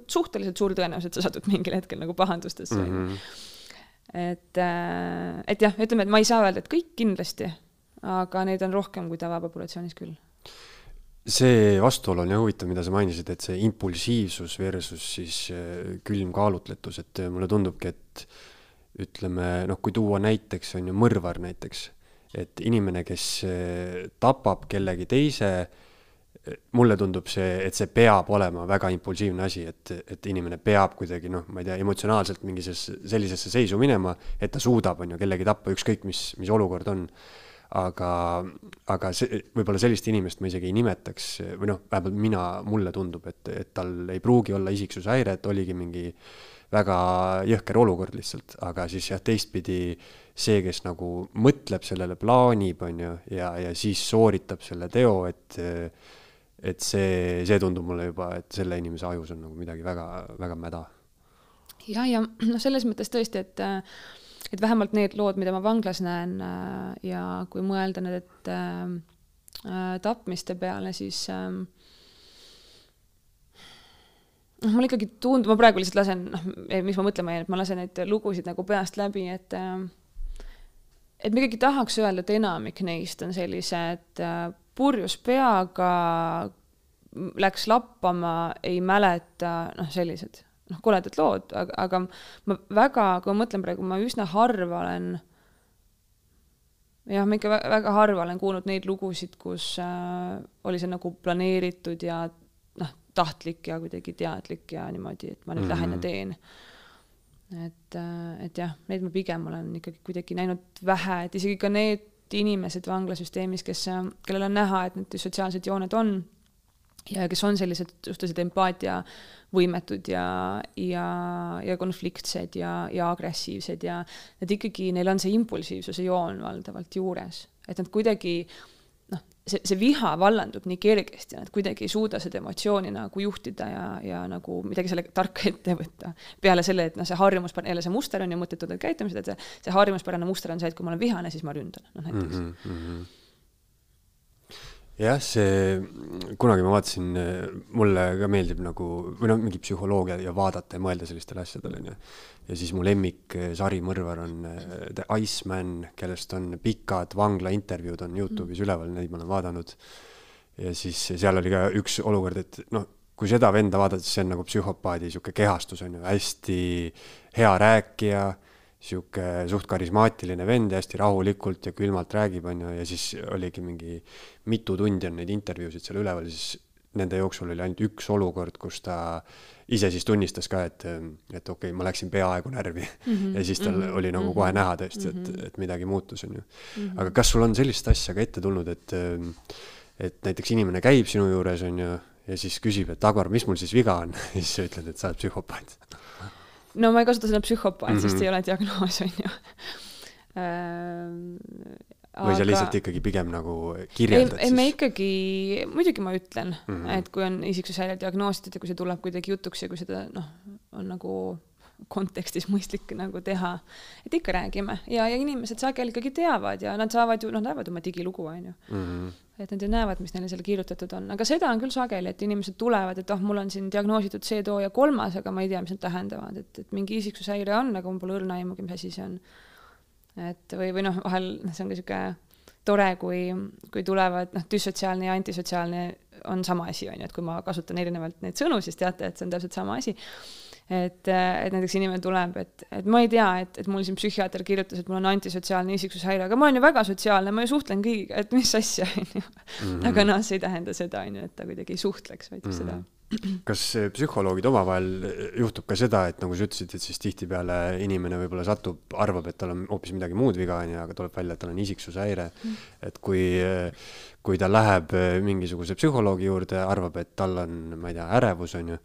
suhteliselt suur tõenäosus, et sa satud mingil hetkel nagu pahandustesse mm. -hmm. et, äh, et jah, ütleme, et ma ei saa öelda, et kõik kindlasti, aga neid on rohkem kui tavapopulatsioonis küll see vastuolu on jah huvitav, mida sa mainisid, et see impulsiivsus versus siis äh, külm kaalutletus, et äh, mulle tundubki, et ütleme noh, kui tuua näiteks on ju mõrvar näiteks, et inimene, kes äh, tapab kellegi teise, mulle tundub see, et see peab olema väga impulsiivne asi, et, et inimene peab kuidagi noh, ma ei tea, emotsionaalselt mingisesse sellisesse seisu minema, et ta suudab, on ju, kellegi tappa, ükskõik mis, mis olukord on aga, aga see, võib-olla sellist inimest ma isegi ei nimetaks või noh, vähemalt mina, mulle tundub, et, et tal ei pruugi olla isiksushäire, et oligi mingi väga jõhker olukord lihtsalt, aga siis jah, teistpidi see, kes nagu mõtleb sellele, plaanib, on ju, ja, ja siis sooritab selle teo, et et see, see tundub mulle juba, et selle inimese ajus on nagu midagi väga, väga mäda. ja, ja noh, selles mõttes tõesti, et äh, et vähemalt need lood, mida ma vanglas näen äh, ja kui mõelda nüüd äh, äh, tapmiste peale, siis äh, noh, mulle ikkagi tundub, ma praegu lihtsalt lasen, noh, miks ma mõtlema jäin, et ma lasen neid lugusid nagu peast läbi, et äh, et ma ikkagi tahaks öelda, et enamik neist on sellised äh, purjus peaga, läks lappama, ei mäleta, noh, sellised noh, koledad lood, aga, aga ma väga, kui ma mõtlen praegu, ma üsna harva olen, jah, ma ikka väga harva olen kuulnud neid lugusid, kus äh, oli see nagu planeeritud ja noh, tahtlik ja kuidagi teadlik ja niimoodi, et ma nüüd mm -hmm. lähen ja mhm. teen. et, äh, et jah, neid ma pigem olen ikkagi kuidagi näinud vähe, et isegi ka need inimesed vanglasüsteemis, kes, kellel on näha, et need sotsiaalsed jooned on ja kes on sellised suhteliselt empaatiavõimetud ja, ja, ja konfliktsed ja, ja agressiivsed ja nad ikkagi, neil on see impulsiivsuse joon valdavalt juures, et nad kuidagi noh, see, see viha vallandub nii kergesti, nad kuidagi ei suuda seda emotsiooni nagu juhtida ja, ja nagu midagi sellega tarka ette võtta. peale selle, et noh, see harjumuspärane, jälle see muster on ju mõttetud käitumised, et see, see harjumuspärane muster on see, et kui ma olen vihane, siis ma ründan, noh näiteks mm. -hmm jah, see, kunagi ma vaatasin, mulle ka meeldib nagu, või noh, mingi psühholoogia ja vaadata ja mõelda sellistele asjadele, onju. ja siis mu lemmik sarimõrvar on eh, The Iceman, kellest on pikad vangla intervjuud on Youtube'is mm. üleval, neid ma olen vaadanud. ja siis seal oli ka üks olukord, et noh, kui seda venda vaadata, siis see on nagu psühhopaadi sihuke kehastus on ju, hästi hea rääkija sihuke suht karismaatiline vend ja hästi rahulikult ja külmalt räägib, on ju, ja siis oligi mingi mitu tundi on neid intervjuusid seal üleval, siis nende jooksul oli ainult üks olukord, kus ta ise siis tunnistas ka, et, et okei okay,, ma läksin peaaegu närvi mm. -hmm. ja siis tal mm -hmm. oli nagu kohe mhm. näha tõesti, et, mhm. et midagi muutus, on ju. Mhm. aga kas sul on sellist asja ka ette tulnud, et, et näiteks inimene käib sinu juures, on ju, ja siis küsib, et Agvar, mis mul siis viga on *laughs* ja siis sa ütled, et sa oled psühhopaat no ma ei kasuta sõna psühhopaat mm, -hmm. sest ei ole diagnoos, *laughs* on ju või aga... sa lihtsalt ikkagi pigem nagu kirjeldad ei, siis? me ikkagi, muidugi ma ütlen mm, -hmm. et kui on isiksushäire diagnoositud ja kui see tuleb kuidagi jutuks ja kui seda noh, on nagu kontekstis *laughs* mõistlik nagu teha, et ikka räägime ja, ja inimesed sageli ikkagi teavad ja nad saavad ju, noh, näevad oma digilugu, on ju mm. -hmm. et nad ju näevad, mis neile seal kirjutatud on, aga seda on küll sageli, et inimesed tulevad, et oh, mul on siin diagnoositud see, too ja kolmas, aga ma ei tea, mis need tähendavad, et, et mingi isiksushäire on, aga mul pole õrna aimugi, mis asi see on. et või, või noh, vahel see on ka niisugune tore, kui, kui tulevad noh, düssotsiaalne ja antisotsiaalne on sama asi, on ju, et kui ma kasutan erinevalt neid sõnu, siis teate, et see on täpselt sama asi et, et näiteks inimene tuleb, et, et ma ei tea, et, et mul siin psühhiaater kirjutas, et mul on antisotsiaalne isiksushäire, aga ma olen ju väga sotsiaalne, ma ju suhtlen kõigiga, et mis asja, *laughs* onju. Mhm. aga noh, see ei tähenda seda, onju, et ta kuidagi ei suhtleks, vaid mm -hmm. seda kas psühholoogid omavahel juhtub ka seda, et nagu sa ütlesid, et siis tihtipeale inimene võib-olla satub, arvab, et tal on hoopis midagi muud viga, onju, aga tuleb välja, et tal on isiksushäire mm. et kui, kui ta läheb mingisuguse psühholoogi juurde, arvab, et tal on, ma ei tea, ärevus, onju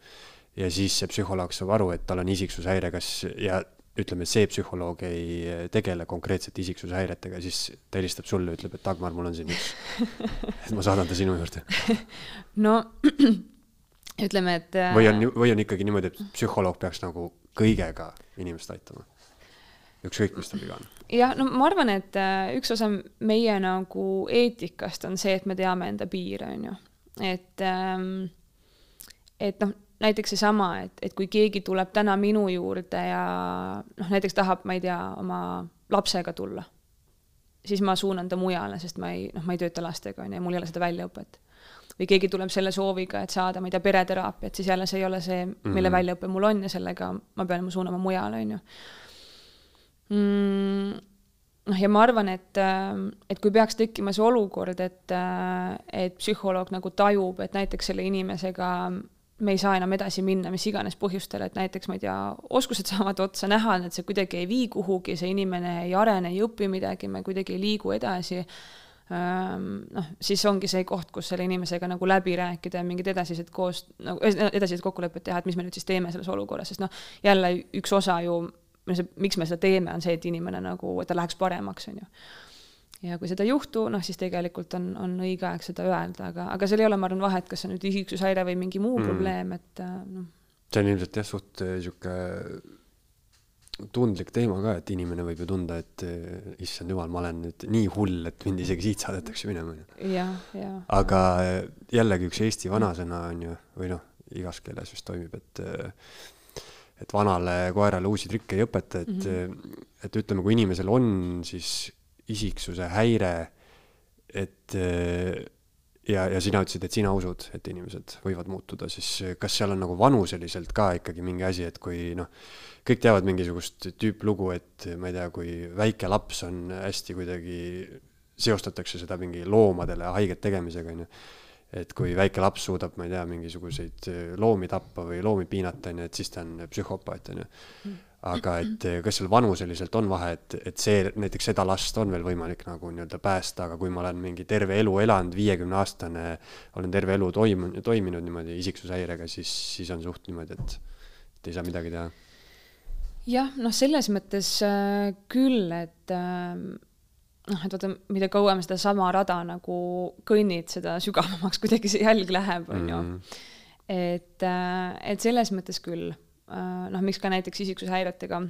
ja siis see psühholoog saab aru, et tal on isiksushäire, kas ja ütleme, see psühholoog ei tegele konkreetselt isiksushäiretega, siis ta helistab sulle, ütleb, et Dagmar, mul on siin üks, *laughs* et ma saadan ta sinu juurde. no *clears throat* ütleme, et. või on, või on ikkagi niimoodi, et psühholoog peaks nagu kõigega inimest aitama? ükskõik, mis tal viga on. jah, no ma arvan, et äh, üks osa meie nagu eetikast on see, et me teame enda piire, on ju. et, ähm, et noh, näiteks seesama, et, et kui keegi tuleb täna minu juurde ja noh, näiteks tahab, ma ei tea, oma lapsega tulla, siis ma suunan ta mujale, sest ma ei, noh, ma ei tööta lastega, on ju, mul ei ole seda väljaõpet või keegi tuleb selle sooviga, et saada, ma ei tea, pereteraapiat, siis jälle see ei ole see, mille mm väljaõpe mul on ja sellega ma pean suunama mujale, on ju mm,. noh, ja ma arvan, et, et kui peaks tekkima see olukord, et, et psühholoog nagu tajub, et näiteks selle inimesega me ei saa enam edasi minna mis iganes põhjustel, et näiteks ma ei tea, oskused saavad otsa, näha, et see kuidagi ei vii kuhugi, see inimene ei arene, ei õpi midagi, me kuidagi ei liigu edasi noh, siis ongi see koht, kus selle inimesega nagu läbi rääkida ja mingid edasised koos, nagu edasised kokkulepped teha, et mis me nüüd siis teeme selles olukorras, sest noh, jälle üks osa ju miks me seda teeme, on see, et inimene nagu, et ta läheks paremaks, on ju. Ja kui seda ei juhtu, noh, siis tegelikult on, on õige aeg seda öelda, aga, aga seal ei ole, ma arvan, vahet, kas see on nüüd isiksushäire või mingi muu mm. probleem, et äh, noh. see on ilmselt jah, suht äh, sihuke tundlik teema ka, et inimene võib ju tunda, et äh, issand jumal, ma olen nüüd nii hull, et mind isegi siit saadetakse minema. aga jällegi üks Eesti vanasõna on ju, või noh, igas keeles vist toimib, et et vanale koerale uusi trikke ei õpeta, et mm, -hmm. et ütleme, kui inimesel on siis isiksuse häire, et ja, ja sina ütlesid, et sina usud, et inimesed võivad muutuda, siis kas seal on nagu vanuseliselt ka ikkagi mingi asi, et kui noh, kõik teavad mingisugust tüüplugu, et ma ei tea, kui väike laps on hästi kuidagi, seostatakse seda mingi loomadele haiget tegemisega, onju et kui väike laps suudab, ma ei tea, mingisuguseid äh, loomi tappa või loomi piinata, onju, et siis ta on psühhopaat, onju. aga et äh, kas seal vanuseliselt on vahe, et, et see, näiteks seda last on veel võimalik nagu nii-öelda päästa, aga kui ma olen mingi terve elu elanud, viiekümne aastane, olen terve elu toimunud, toiminud niimoodi isiksushäirega, siis, siis on suht niimoodi, et, et ei saa midagi teha. jah, noh, selles mõttes äh, küll, et äh noh, et vaata, mida kauem sedasama rada nagu kõnnid, seda sügavamaks *laughs* kuidagi see jälg läheb, on ju. Mhm. et, äh, et selles mõttes küll, äh, noh, miks ka näiteks isiksushäiretega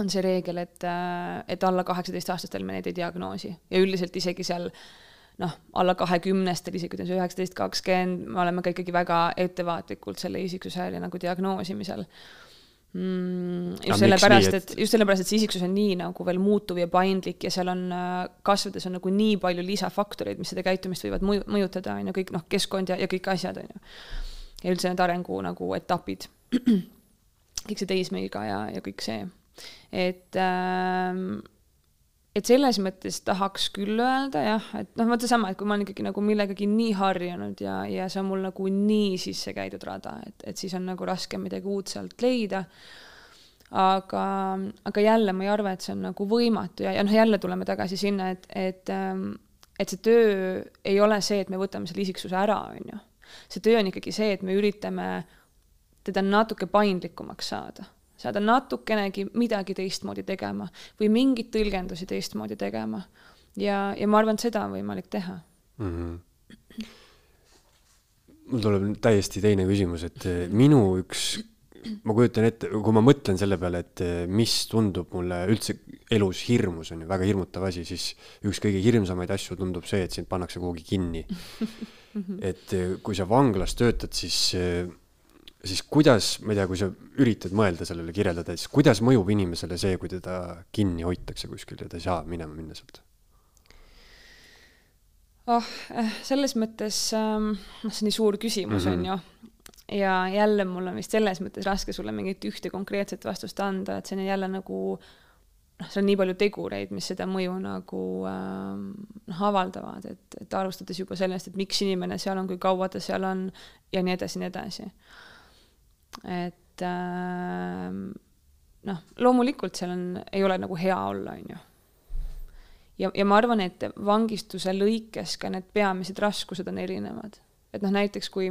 on see reegel, et, äh, et alla kaheksateistaastastel me neid ei diagnoosi ja üldiselt isegi seal noh, alla kahekümnestel, isegi kui ta on see üheksateist, kakskümmend, me oleme ka ikkagi väga ettevaatlikult selle isiksushäire nagu diagnoosimisel mm,. just sellepärast, et just sellepärast, et see isiksus on nii nagu veel muutuv ja paindlik ja seal on äh, kasvades on nagu nii palju lisafaktoreid, mis seda käitumist võivad mõju, mõjutada, on ju, kõik noh, keskkond ja, ja kõik asjad, on ju. ja üldse need arengu nagu etapid. *clears throat* kõik see teismeiga ja, ja kõik see. et ähm, et selles mõttes tahaks küll öelda jah, et noh, vot seesama, et kui ma olen ikkagi nagu millegagi nii harjunud ja, ja see on mul nagu nii sisse käidud rada, et, et siis on nagu raske midagi uut sealt leida. aga, aga jälle ma ei arva, et see on nagu võimatu ja, ja noh, jälle tuleme tagasi sinna, et, et, ähm, et see töö ei ole see, et me võtame selle isiksuse ära, on ju. see töö on ikkagi see, et me üritame teda natuke paindlikumaks saada saada natukenegi midagi teistmoodi tegema või mingeid tõlgendusi teistmoodi tegema. ja, ja ma arvan, et seda on võimalik teha mm. -hmm. mul tuleb täiesti teine küsimus, et eh, minu üks, ma kujutan ette, kui ma mõtlen selle peale, et eh, mis tundub mulle üldse elus hirmus, on ju, väga hirmutav asi, siis üks kõige hirmsamaid asju tundub see, et sind pannakse kuhugi kinni. *laughs* et eh, kui sa vanglas töötad, siis siis kuidas, ma ei tea, kui sa üritad mõelda sellele, kirjeldada, siis kuidas mõjub inimesele see, kui teda kinni hoitakse kuskil ja ta ei saa minema minna sealt? oh, selles mõttes, ähm, noh, see on nii suur küsimus mm, -hmm. on ju. ja jälle mul on vist selles mõttes raske sulle mingit ühte konkreetset vastust anda, et see on jälle nagu noh, seal on nii palju tegureid, mis seda mõju nagu ähm, noh, avaldavad, et, et alustades juba sellest, et miks inimene seal on, kui kaua ta seal on ja nii edasi, nii edasi et äh, noh, loomulikult seal on, ei ole nagu hea olla, on ju. ja, ja ma arvan, et vangistuse lõikes ka need peamised raskused on erinevad. et noh, näiteks kui,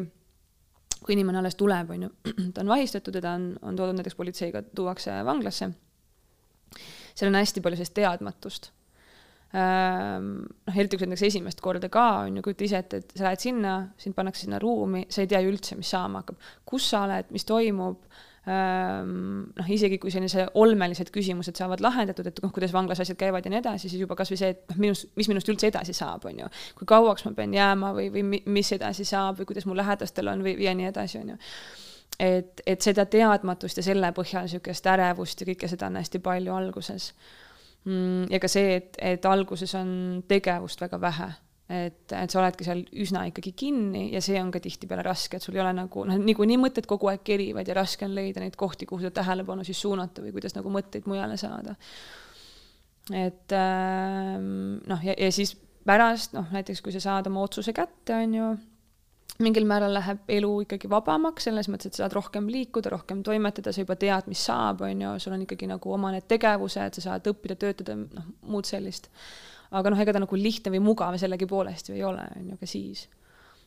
kui inimene alles tuleb, on ju, *clears throat* ta on vahistatud ja ta on, on toodud näiteks politseiga, tuuakse vanglasse seal on hästi palju sellist teadmatust noh, eriti kui sa näiteks esimest korda ka, on ju, kujuta ise ette, et sa lähed sinna, sind pannakse sinna ruumi, sa ei tea ju üldse, mis saama hakkab. kus sa oled, mis toimub, ehm, noh, isegi kui sellise olmelised küsimused saavad lahendatud, et noh, kuidas vanglas asjad käivad ja nii edasi, siis juba kas või see, et noh, minust, mis minust üldse edasi saab, on ju. kui kauaks ma pean jääma või, või mis edasi saab või kuidas mu lähedastel on või ja nii edasi, on ju et, et seda teadmatust ja selle põhjal niisugust ärevust ja kõike seda on hästi palju alguses ja ka see, et, et alguses on tegevust väga vähe, et, et sa oledki seal üsna ikkagi kinni ja see on ka tihtipeale raske, et sul ei ole nagu noh, niikuinii mõtted kogu aeg kerivad ja raske on leida neid kohti, kuhu seda tähelepanu siis suunata või kuidas nagu mõtteid mujale saada. et ähm, noh, ja, ja siis pärast noh, näiteks kui sa saad oma otsuse kätte, on ju mingil määral läheb elu ikkagi vabamaks, selles mõttes, et sa saad rohkem liikuda, rohkem toimetada, sa juba tead, mis saab, on ju, sul on ikkagi nagu oma need tegevused, sa saad õppida, töötada, noh, muud sellist. aga noh, ega ta nagu lihtne või mugav sellegipoolest ju ei ole, on ju, ka siis.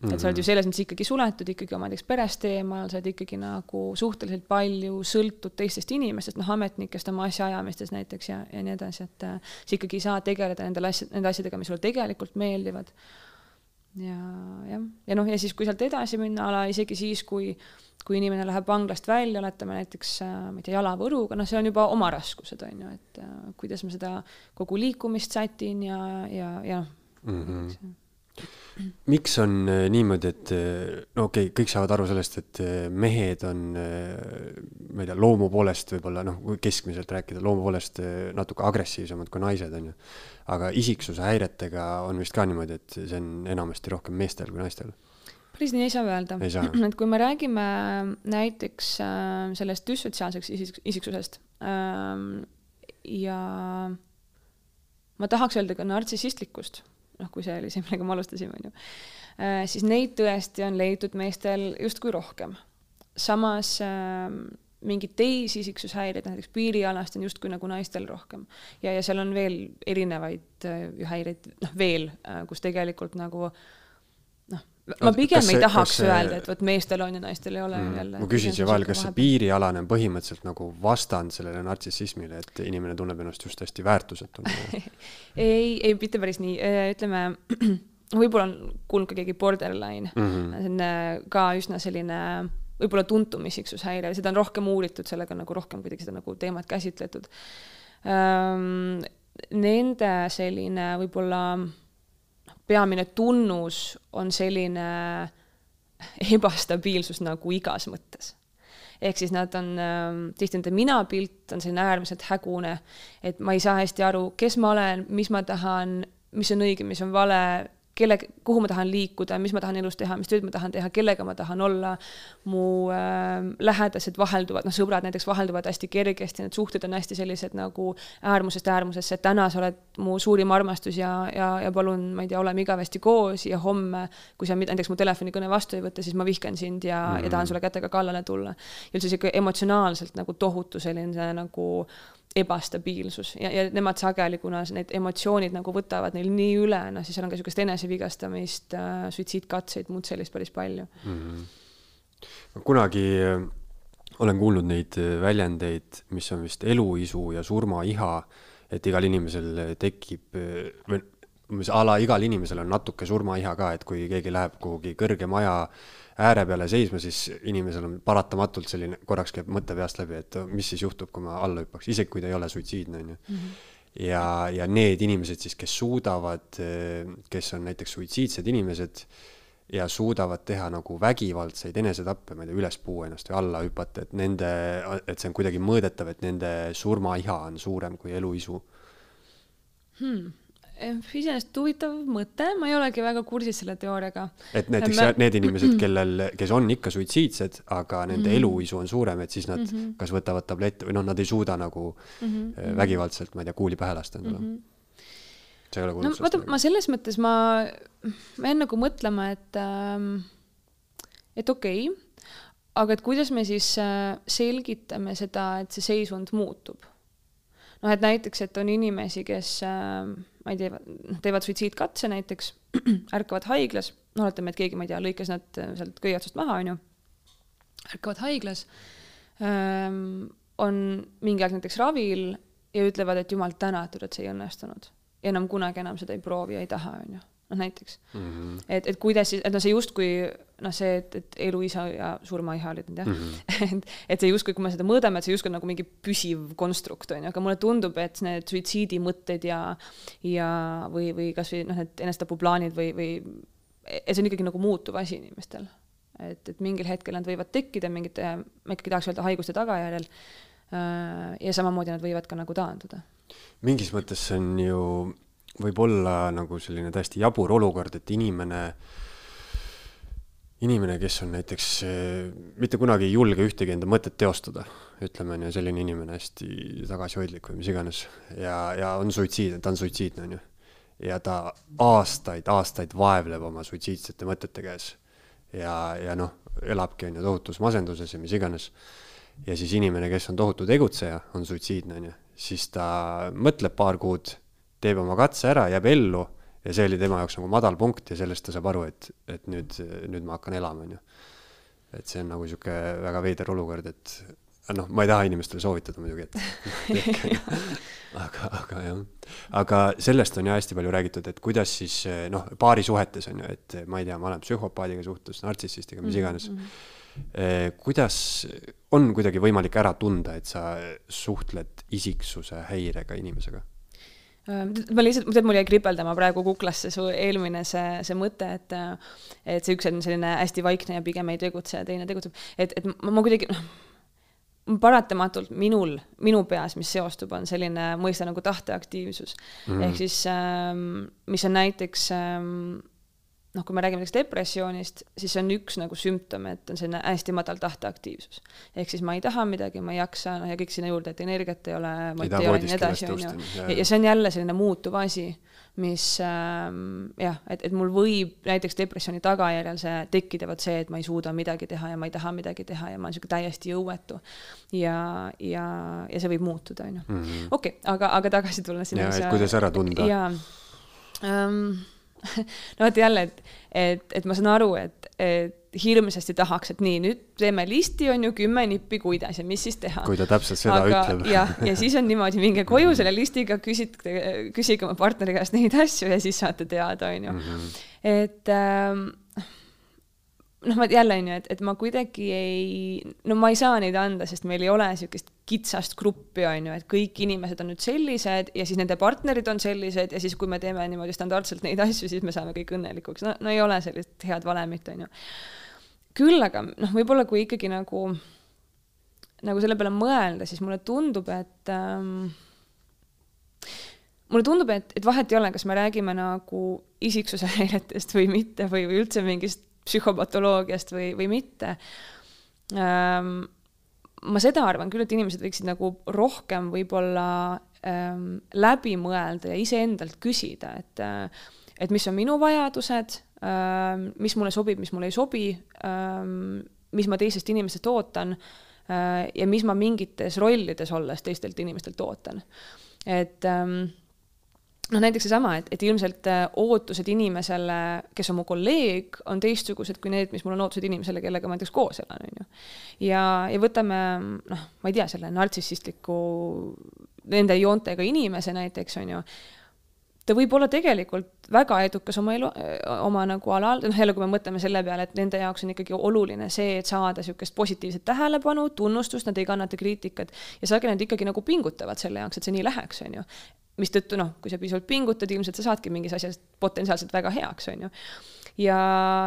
et sa oled ju selles mõttes ikkagi suletud ikkagi oma näiteks perest eemal, sa oled ikkagi nagu suhteliselt palju sõltud teistest inimestest, noh, ametnikest oma asjaajamistes näiteks ja, ja nii edasi, et äh, sa ikkagi ei saa tegeleda nendele asja, nende asjadega, mis sulle tegelikult meeldivad ja jah, ja noh, ja siis, kui sealt edasi minna, ala isegi siis, kui, kui inimene läheb vanglast välja, oletame näiteks, äh, ma ei tea, jalavõruga, noh, see on juba oma raskused, on ju, et äh, kuidas ma seda kogu liikumist sätin ja, ja, ja mm. -hmm miks on äh, niimoodi, et no okei okay,, kõik saavad aru sellest, et mehed on, ma ei tea, loomu poolest võib-olla noh, keskmiselt rääkida, loomu poolest natuke agressiivsemad kui naised, on ju. Aga isiksuse häiretega on vist ka niimoodi, et see on enamasti rohkem meestel kui naistel. Päris nii ei saa öelda. *clears throat* et kui me räägime näiteks äh, sellest düssotsiaalseks isik-, isiksusest ähm, ja ma tahaks öelda ka nartsissistlikust, noh, kui see oli see, millega me alustasime, on ju, äh, siis neid tõesti on leitud meestel justkui rohkem. samas ähm, mingeid teisi isiksushäireid, näiteks piirialast on justkui nagu naistel rohkem. ja, ja seal on veel erinevaid äh, häireid, noh veel, äh, kus tegelikult nagu noh, ma pigem see, ei tahaks see... öelda, et vot meestel on ja naistel ei ole mm, jälle. ma küsin siia vahele, kas see piirialane on põhimõtteliselt nagu vastand sellele nartsissismile, et inimene tunneb ennast just hästi väärtusetuna *laughs* ei, ei mitte päris nii, äh, ütleme *clears throat* võib-olla on kuulnud ka keegi borderline mm, -hmm. see on ka üsna selline võib-olla tuntum isiksushäire, seda on rohkem uuritud, sellega nagu rohkem kuidagi seda nagu teemat käsitletud. Nende selline võib-olla peamine tunnus on selline ebastabiilsus nagu igas mõttes. Ehk siis nad on äh,, tihti nende minapilt on selline äärmiselt hägune, et ma ei saa hästi aru, kes ma olen, mis ma tahan, mis on õige, mis on vale, kelle, kuhu ma tahan liikuda, mis ma tahan elus teha, mis tööd ma tahan teha, kellega ma tahan olla. mu äh, lähedased vahelduvad, noh, sõbrad näiteks vahelduvad hästi kergesti, need suhted on hästi sellised nagu äärmusest äärmusesse, et täna sa oled mu suurim armastus ja, ja, ja palun, ma ei tea, oleme igavesti koos ja homme, kui sa näiteks mu telefonikõne vastu ei võta, siis ma vihkan sind ja mm, -hmm. ja tahan sulle kätega kallale tulla. ja üldse sihuke emotsionaalselt nagu tohutu selline nagu ebastabiilsus ja, ja nemad sageli, kuna need emotsioonid nagu võtavad neil nii üle, noh siis seal on ka niisugust enesevigastamist äh,, suitsiidkatseid, muud sellist päris palju mm. -hmm. kunagi äh, olen kuulnud neid äh, väljendeid, mis on vist eluisu ja surmaiha, et igal inimesel tekib äh, või umbes a la igal inimesel on natuke surmaiha ka, et kui keegi läheb kuhugi kõrge maja äh, ääre peale seisma, siis inimesel on paratamatult selline, korraks käib mõte peast läbi, et mis siis juhtub, kui ma alla hüppaks, isegi kui ta ei ole suitsiidne, on ju. Mhm. ja, ja need inimesed siis, kes suudavad, kes on näiteks suitsiidsed inimesed ja suudavad teha nagu vägivaldseid enesetappe, ma ei tea, üles puua ennast või alla hüpata, et nende, et see on kuidagi mõõdetav, et nende surmaiha on suurem kui eluisu hmm iseenesest huvitav mõte, ma ei olegi väga kursis selle teooriaga. et näiteks me... need inimesed, *clears throat* kellel, kes on ikka suitsiidsed, aga nende mm -hmm. eluisu on suurem, et siis nad mm -hmm. kas võtavad tablette või noh, nad ei suuda nagu mm -hmm. vägivaldselt, ma ei tea, kuuli pähe lasta endale mm. -hmm sa ei ole kuulnud no, sellest? vaata, ma selles mõttes ma, ma jään nagu mõtlema, et ähm, et okei okay,, aga et kuidas me siis äh, selgitame seda, et see seisund muutub noh, et näiteks, et on inimesi, kes äh, ma ei tea, teevad suitsiidkatse näiteks, *clears throat* ärkavad haiglas, no oletame, et keegi, ma ei tea, lõikas nad äh, sealt köie otsast maha, on ju, ärkavad haiglas, ähm, on mingi aeg näiteks ravil ja ütlevad, et jumal tänatud, et see ei õnnestunud. ja enam kunagi enam seda ei proovi ja ei taha, on ju. Noh, näiteks mm. -hmm. et, et kuidas siis, et noh, see justkui noh, see, et, et eluisa ja surmaiha olid need jah mm, -hmm. *laughs* et, et see justkui, kui me seda mõõdame, et see justkui nagu mingi püsiv konstrukt on ju, aga mulle tundub, et need suitsiidimõtted ja, ja, või, või kasvõi noh, need enesetapuplaanid või, või et see on ikkagi nagu muutuv asi inimestel. et, et mingil hetkel nad võivad tekkida mingite, ma ikkagi tahaks öelda haiguste tagajärjel. Äh, ja samamoodi nad võivad ka nagu taanduda. mingis mõttes see on ju, võib olla nagu selline täiesti jabur olukord, et inimene inimene, kes on näiteks mitte kunagi ei julge ühtegi enda mõtet teostada, ütleme on ju, selline inimene hästi tagasihoidlik või mis iganes ja, ja on suitsiidne, ta on suitsiidne, on ju ja ta aastaid, aastaid vaevleb oma suitsiidsete mõtete käes. ja, ja noh, elabki, on ju, tohutus masenduses ja mis iganes. ja siis inimene, kes on tohutu tegutseja, on suitsiidne, on ju, siis ta mõtleb paar kuud, teeb oma katse ära, jääb ellu ja see oli tema jaoks nagu madal punkt ja sellest ta saab aru, et, et nüüd, nüüd ma hakkan elama, on ju. et see on nagu niisugune väga veider olukord, et noh, ma ei taha inimestele soovitada muidugi, et *laughs* *laughs* aga, aga jah, aga sellest on jah hästi palju räägitud, et kuidas siis noh, paarisuhetes on ju, et ma ei tea, ma olen psühhopaadiga suhtes, nartsissistiga, mis iganes mm. -hmm. kuidas on kuidagi võimalik ära tunda, et sa suhtled isiksuse häirega inimesega? Ma lihtsalt, tead, mul jäi kripeldama praegu kuklasse su eelmine see, see mõte, et et see üks on selline hästi vaikne ja pigem ei tegutse ja teine tegutseb, et, et ma, ma kuidagi noh paratamatult minul, minu peas, mis seostub, on selline mõiste nagu tahteaktiivsus mm. -hmm. ehk siis ähm, mis on näiteks ähm, noh, kui me räägime näiteks depressioonist, siis see on üks nagu sümptom, et on selline hästi madal tahteaktiivsus. ehk siis ma ei taha midagi, ma ei jaksa, noh ja kõik sinna juurde, et energiat ei ole, ma ei nii edasi, on ju. ja see on jälle selline muutuv asi mis ähm, jah, et, et mul võib näiteks depressiooni tagajärjel see tekkida vot see, et ma ei suuda midagi teha ja ma ei taha midagi teha ja ma olen niisugune täiesti jõuetu. ja, ja, ja see võib muutuda, on ju. Mhm. okei, aga, aga tagasi tulla sinna. ja, et kuidas ära tunda. jaa um, *laughs* no vot jälle, et, et, et ma saan aru, et, et hirmsasti tahaks, et nii, nüüd teeme listi, on ju, kümme nippi, kuidas ja mis siis teha. kui ta täpselt seda Aga, ütleb. *laughs* jah, ja siis on niimoodi, minge koju selle listiga, küsite, küsige oma partneri käest neid asju ja siis saate teada, on ju. Mhm. et ähm, noh, ma jälle on ju, et, et ma kuidagi ei, no ma ei saa neid anda, sest meil ei ole niisugust kitsast gruppi, on ju, et kõik inimesed on nüüd sellised ja siis nende partnerid on sellised ja siis, kui me teeme niimoodi standardselt neid asju, siis me saame kõik õnnelikuks. no, no ei ole sellist head valemit, on ju. küll aga noh, võib-olla kui ikkagi nagu, nagu selle peale mõelda, siis mulle tundub, et ähm, mulle tundub, et, et vahet ei ole, kas me räägime nagu isiksuse häiretest või mitte või, või üldse mingist psühhopatoloogiast või, või mitte ähm,. ma seda arvan küll, et inimesed võiksid nagu rohkem võib-olla ähm, läbi mõelda ja iseendalt küsida, et äh, et mis on minu vajadused ähm,, mis mulle sobib, mis mulle ei sobi ähm,, mis ma teisest inimesest ootan äh, ja mis ma mingites rollides olles teistelt inimestelt ootan. et ähm, noh, näiteks seesama, et, et ilmselt äh, ootused inimesele, kes on mu kolleeg, on teistsugused kui need, mis mul on ootused inimesele, kellega ma näiteks koos elan, on ju. ja, ja võtame noh, ma ei tea, selle nartsissistliku, nende joontega inimese näiteks, on ju ta võib olla tegelikult väga edukas oma elu, oma nagu alal, noh jälle, kui me mõtleme selle peale, et nende jaoks on ikkagi oluline see, et saada niisugust positiivset tähelepanu, tunnustust, nad ei kannata kriitikat ja sageli nad ikkagi nagu pingutavad selle jaoks, et see nii läheks, on ju. Mistõttu noh, kui sa piisavalt pingutad, ilmselt sa saadki mingis asjas potentsiaalselt väga heaks, on ju. ja,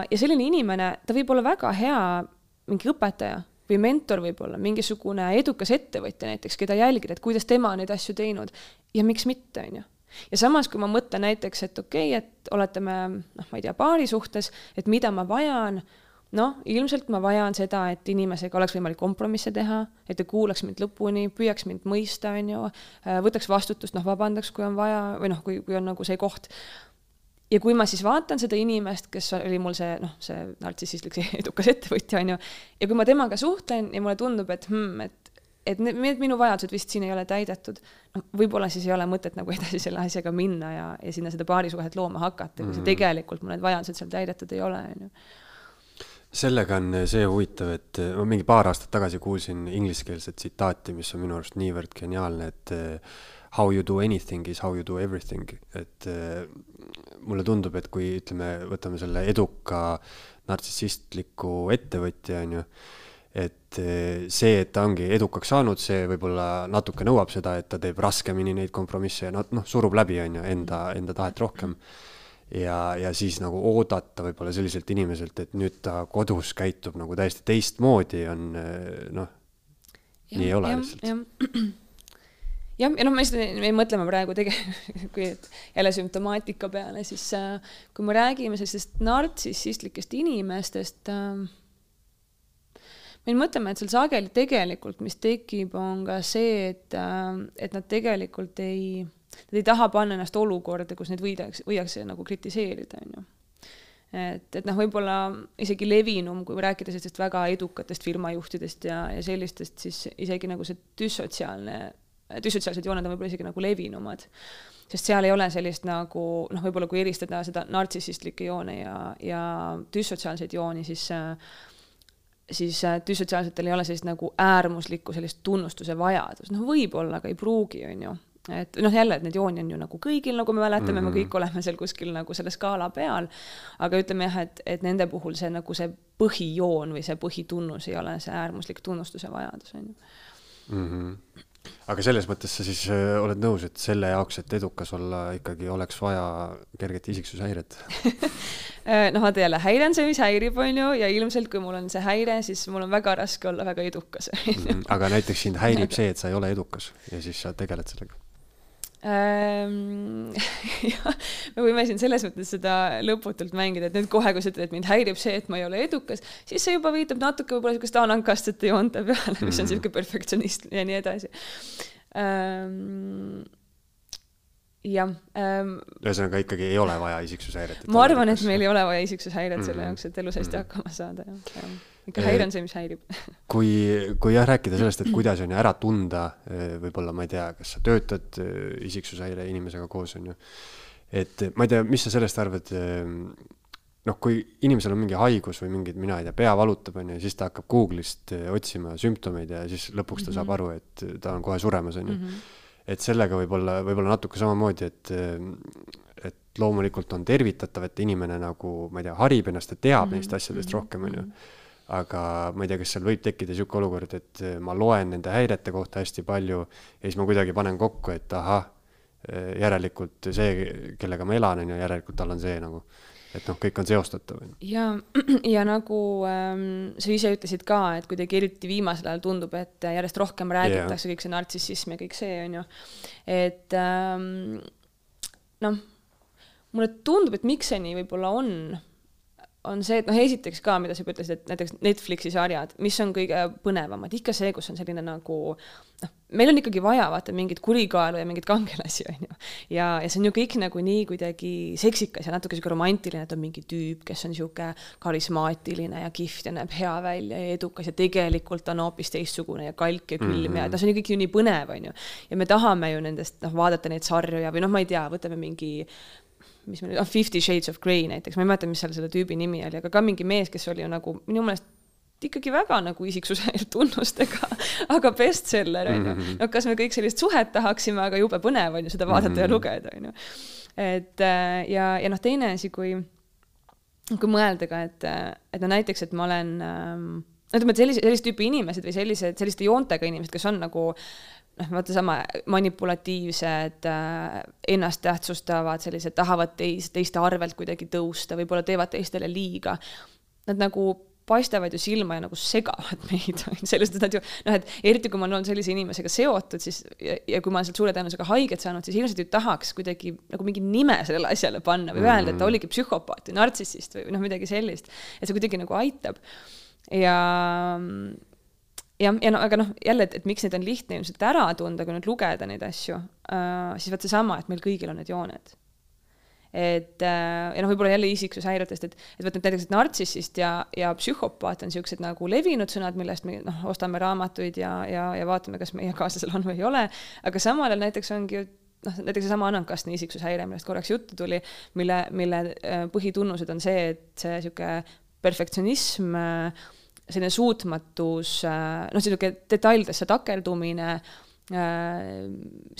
ja selline inimene, ta võib olla väga hea mingi õpetaja või mentor võib-olla, mingisugune edukas ettevõtja näiteks, keda jälgida, et kuidas tema on neid asju teinud. Ja miks mitte, on ju ja samas, kui ma mõtlen näiteks, et okei okay,, et oletame noh, ma ei tea, paari suhtes, et mida ma vajan noh, ilmselt ma vajan seda, et inimesega oleks võimalik kompromisse teha, et ta kuulaks mind lõpuni, püüaks mind mõista, on ju, äh, võtaks vastutust, noh, vabandaks, kui on vaja või noh, kui, kui on nagu see koht. ja kui ma siis vaatan seda inimest, kes oli mul see noh, see nartsissistlik, *laughs* edukas ettevõtja, on ju, ja kui ma temaga suhtlen ja mulle tundub, et hmm, et et need, minu vajadused vist siin ei ole täidetud, noh, võib-olla siis ei ole mõtet nagu *laughs* edasi selle asjaga minna ja, ja sinna seda paarisuhet looma hakata, kui see mm. tegelikult mul need vajadused seal täidetud ei ole, on ju. Sellega on see huvitav, et ma mingi paar aastat tagasi kuulsin ingliskeelset tsitaati, mis on minu arust niivõrd geniaalne, et how you do anything is how you do everything, et äh, mulle tundub, et kui ütleme, võtame selle eduka nartsissistliku ettevõtja, on ju, et äh, see, et ta ongi edukaks saanud, see võib-olla natuke nõuab seda, et ta teeb raskemini neid kompromisse ja noh, noh, surub läbi, on ju, enda, enda tahet rohkem ja, ja siis nagu oodata võib-olla selliselt inimeselt, et nüüd ta kodus käitub nagu täiesti teistmoodi, on noh, nii ei ole ja, lihtsalt. jah, *clears throat* ja noh, me lihtsalt, me mõtleme praegu tegelikult, *laughs* kui jälle sümptomaatika peale, siis äh, kui me räägime sellisest nartsissistlikest inimestest äh,, me mõtleme, et seal sageli tegelikult, mis tekib, on ka see, et, äh, et nad tegelikult ei nad ei taha panna ennast olukorda, kus neid võidakse, võidakse nagu kritiseerida, on ju. et, et noh, võib-olla isegi levinum, kui rääkida sellistest väga edukatest firmajuhtidest ja, ja sellistest, siis isegi nagu see düssotsiaalne, düssotsiaalsed jooned on võib-olla isegi nagu levinumad. sest seal ei ole sellist nagu noh, võib-olla kui eristada seda nartsissistlikke joone ja, ja düssotsiaalseid jooni, siis siis düssotsiaalsetel ei ole sellist nagu äärmuslikku sellist tunnustuse vajadust, noh, võib-olla, aga ei pruugi, on ju et noh, jälle, et neid jooni on ju nagu kõigil, nagu me mäletame mm, -hmm. me mhm. kõik oleme seal kuskil nagu selle skaala peal. aga ütleme jah, et, et nende puhul see nagu see põhijoon või see põhitunnus ei ole see äärmuslik tunnustuse vajadus, on ju. -hmm. Aga selles mõttes sa siis äh, oled nõus, et selle jaoks, et edukas olla, ikkagi oleks vaja kerget isiksushäiret *laughs* äh, noh, vaata jälle, häire on see, mis häirib, on ju, ja ilmselt kui mul on see häire, siis mul on väga raske olla väga edukas. -hmm. aga näiteks sind häirib *laughs* see, et sa ei ole edukas ja siis sa tegeled sellega Ehm, *laughs* jah, me võime siin selles mõttes seda lõputult mängida, et nüüd kohe, kui sa ütled, et mind häirib see, et ma ei ole edukas, siis see juba viitab natuke võib-olla niisugust anankastsete joonte peale, mis on niisugune mhm. perfektsionist ja nii edasi ähm, jah ähm,. ühesõnaga ikkagi ei ole vaja isiksushäiret. ma arvan, et meil ei ole vaja isiksushäiret selle mhm. jaoks, et elus hästi -hmm. hakkama saada, jah ikka häire on see, mis häirib *laughs* kui, kui jah, rääkida sellest, et kuidas on ju ära tunda, eh, võib-olla ma ei tea, kas sa töötad eh, isiksushäire inimesega koos, on ju, et ma ei tea, mis sa sellest arvad, eh, noh, kui inimesel on mingi haigus või mingid, mina ei tea, pea valutab, on ju, siis ta hakkab Google'ist otsima sümptomeid ja siis lõpuks ta mm -hmm. saab mhm. aru, et ta on kohe suremas, on ju. Mhm. et sellega võib-olla, võib-olla natuke samamoodi, et et loomulikult on tervitatav, et inimene nagu, ma ei tea, harib ennast ja teab mm -hmm. neist asjadest rohkem, on ju aga ma ei tea, kas seal võib tekkida niisugune olukord, et eh, ma loen nende häirete kohta hästi palju ja siis ma kuidagi panen kokku, et ahah, eh, järelikult see, kellega ma elan, on ju, järelikult tal on see nagu, et noh, kõik on seostatav. ja, *clears throat* ja nagu ähm, sa ise ütlesid ka, et kuidagi eriti viimasel ajal tundub, et järjest rohkem räägitakse yeah. kõik see nartsissism ja kõik see, on ju, et ähm, noh, mulle tundub, et miks see nii võib-olla on on see, et noh, esiteks ka, mida sa juba ütlesid, et näiteks Netflixi sarjad, mis on kõige põnevamad, ikka see, kus on selline nagu noh, meil on ikkagi vaja vaata mingit kurikaelu ja mingeid kangelasi, *laughs* on ju. ja, ja see on ju kõik nagu nii kuidagi seksikas ja natuke sihuke romantiline, et on mingi tüüp, kes on sihuke karismaatiline ja kihvt ja näeb hea välja ja edukas ja tegelikult on hoopis teistsugune ja kalk ja külm mm -hmm. ja noh, see on ju kõik ju nii põnev, on ju. ja me tahame ju nendest noh, vaadata neid sarju ja, või noh, ma ei tea, võtame mingi mis meil, ah Fifty Shades of Grey näiteks, ma ei mäleta, mis seal selle tüübi nimi oli, aga ka mingi mees, kes oli ju nagu minu meelest ikkagi väga nagu isiksuse *laughs* tunnustega, aga bestseller on ju. Mhm. no kas me kõik sellist suhet tahaksime, aga jube põnev on ju seda vaadata mm -hmm. ja mhm. lugeda, on ju. et äh, ja, ja noh, teine asi, kui, kui mõelda ka, et, et no näiteks, et ma olen ähm, ütleme, et sellise, sellist tüüpi inimesed või sellised, selliste joontega inimesed, kes on nagu noh, vaata sama manipulatiivsed äh,, ennast tähtsustavad, sellised tahavad teis, teiste arvelt kuidagi tõusta, võib-olla teevad teistele liiga. Nad nagu paistavad ju silma ja nagu segavad *laughs* meid, sellest, et nad ju noh, et eriti kui ma olen sellise inimesega seotud, siis ja, ja kui ma olen sealt suure tõenäosusega haiget saanud, siis ilmselt ju tahaks kuidagi nagu mingi nime sellele asjale panna või mm -hmm. öelda, et ta oligi psühhopaat või nartsissist või noh, midagi sellist. et see kuidagi nagu aitab. ja jah, ja no aga noh, jälle, et, et miks neid on lihtne ilmselt ära tunda, kui nüüd lugeda neid asju uh,, siis vot seesama, et meil kõigil on need jooned. et uh, ja noh, võib-olla jälle isiksushäiretest, et, et vot nüüd näiteks, et nartsissist ja, ja psühhopaat on niisugused nagu levinud sõnad, millest me noh, ostame raamatuid ja, ja, ja vaatame, kas meie kaaslasel on või ei ole, aga samal ajal näiteks ongi ju noh, näiteks seesama anankastne isiksushäire, millest korraks juttu tuli, mille, mille äh, põhitunnused on see, et see niisugune perfektsionism äh, selline suutmatus, noh, niisugune detailidesse takerdumine, äh,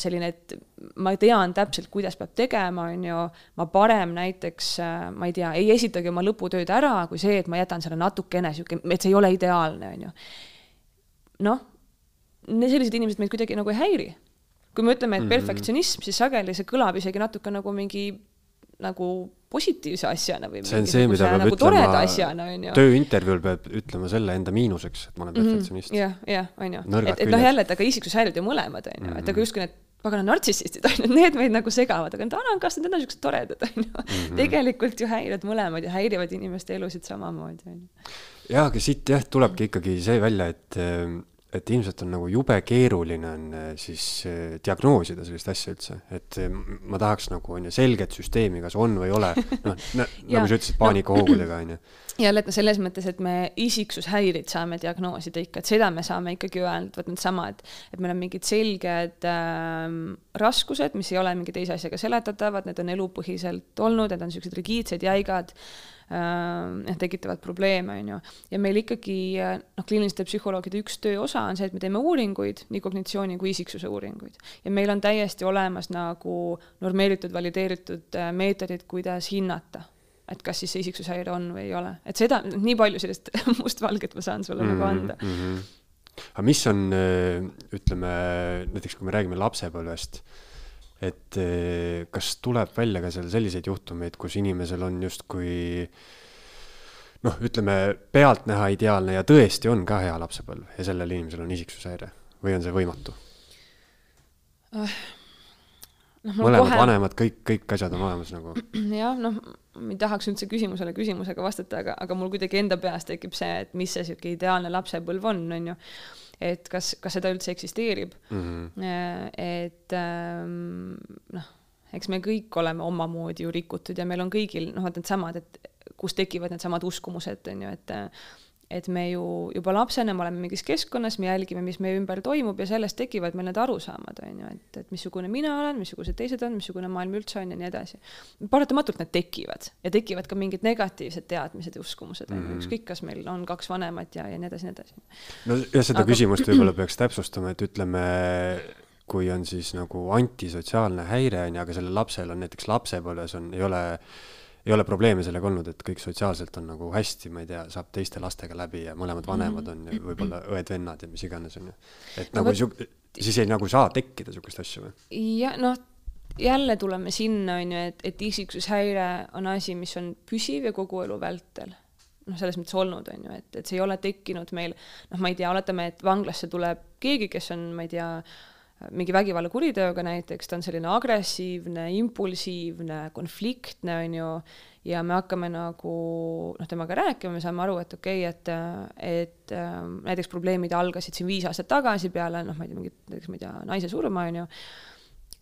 selline, et ma tean täpselt, kuidas peab tegema, on ju, ma parem näiteks, äh, ma ei tea, ei esitagi oma lõputööd ära, kui see, et ma jätan selle natukene sihuke, et see ei ole ideaalne, on ju. noh, sellised inimesed meid kuidagi nagu ei häiri. kui me ütleme, et -hmm. perfektsionism, siis sageli see kõlab isegi natuke nagu mingi nagu positiivse asjana või see on see, mida peab nagu ütlema, on tööintervjuul peab ütlema selle enda miinuseks, et ma olen mhm. perfektsionist jah, jah, on ju. et, et noh, jälle, et aga isiksushäired ju mõlemad, on ju, et aga mhm. justkui need pagana nartsissistid, on ju, need meid nagu segavad, aga need anakas, need on niisugused toredad, on ju. Mhm. tegelikult ju häirivad mõlemad ja häirivad inimeste elusid samamoodi, on ju. jaa, aga siit jah, tulebki ikkagi see välja, et et ilmselt on nagu jube keeruline on äh, siis äh, diagnoosida sellist asja üldse, et äh, ma tahaks nagu on ju selget süsteemi, kas on või ei ole, noh, *laughs* nagu sa ütlesid, paanikahoogudega on ju. *clears throat* noh, selles mõttes, et me isiksushäireid saame diagnoosida ikka, et seda me saame ikkagi öelda, vot needsama, et, et meil on mingid selged äh, raskused, mis ei ole mingi teise asjaga seletatavad, need on elupõhiselt olnud, need on niisugused rigiidsed, jäigad äh, tekitavad probleeme, on ju. ja meil ikkagi noh, kliiniliste psühholoogide üks töö osa on see, et me teeme uuringuid, nii kognitsiooni kui isiksuse uuringuid. ja meil on täiesti olemas nagu normeeritud, valideeritud äh, meetodid, kuidas hinnata et kas siis see isiksushäire on või ei ole, et seda, nii palju sellist *laughs* mustvalget ma saan sulle mm -hmm, nagu anda mm. -hmm. aga mis on, äh, ütleme näiteks, kui me räägime lapsepõlvest et eh, kas tuleb välja ka seal selliseid juhtumeid, kus inimesel on justkui noh, ütleme pealtnäha ideaalne ja tõesti on ka hea lapsepõlv ja sellel inimesel on isiksushäire või on see võimatu uh,? No, mõlemad kohe... vanemad, kõik, kõik asjad on olemas nagu. *clears throat* jah, noh, ma ei tahaks üldse küsimusele küsimusega vastata, aga, aga mul kuidagi enda peas tekib see, et mis see sihuke ideaalne lapsepõlv on, on ju et kas, kas seda üldse eksisteerib mm. -hmm. et ähm, noh, eks me kõik oleme omamoodi ju rikutud ja meil on kõigil noh, vot needsamad, et kus tekivad needsamad uskumused, on ju, et et me ju juba lapsena, me oleme mingis keskkonnas, me jälgime, mis meie ümber toimub ja sellest tekivad meil need arusaamad, on ju, et, et missugune mina olen, missugused teised on, missugune maailm üldse on ja nii edasi. paratamatult need tekivad ja tekivad ka mingid negatiivsed teadmised ja uskumused mm, -hmm. ükskõik, kas meil on kaks vanemat ja, ja nii edasi, nii edasi. no ja seda Aga... küsimust võib-olla peaks täpsustama, et ütleme, kui on siis nagu antisotsiaalne häire on ju, aga sellel lapsel on näiteks lapsepõlves on, ei ole ei ole probleeme sellega olnud, et kõik sotsiaalselt on nagu hästi, ma ei tea, saab teiste lastega läbi ja mõlemad vanemad on ja võib-olla õed-vennad ja mis iganes, on ju. et no, nagu võt... siuk-, siis ei nagu saa tekkida niisugust asja või? jah, noh, jälle tuleme sinna, on ju, et, et isiksushäire on asi, mis on püsiv ja kogu elu vältel noh, selles mõttes olnud, on ju, et, et see ei ole tekkinud meil, noh, ma ei tea, oletame, et vanglasse tuleb keegi, kes on, ma ei tea, mingi vägivallakuriteoga näiteks, ta on selline agressiivne, impulsiivne, konfliktne, on ju, ja me hakkame nagu noh, temaga rääkima, me saame aru, et okei okay,, et, et näiteks probleemid algasid siin viis aastat tagasi peale noh, ma ei tea, mingit, näiteks ma ei tea, naise surma, on ju,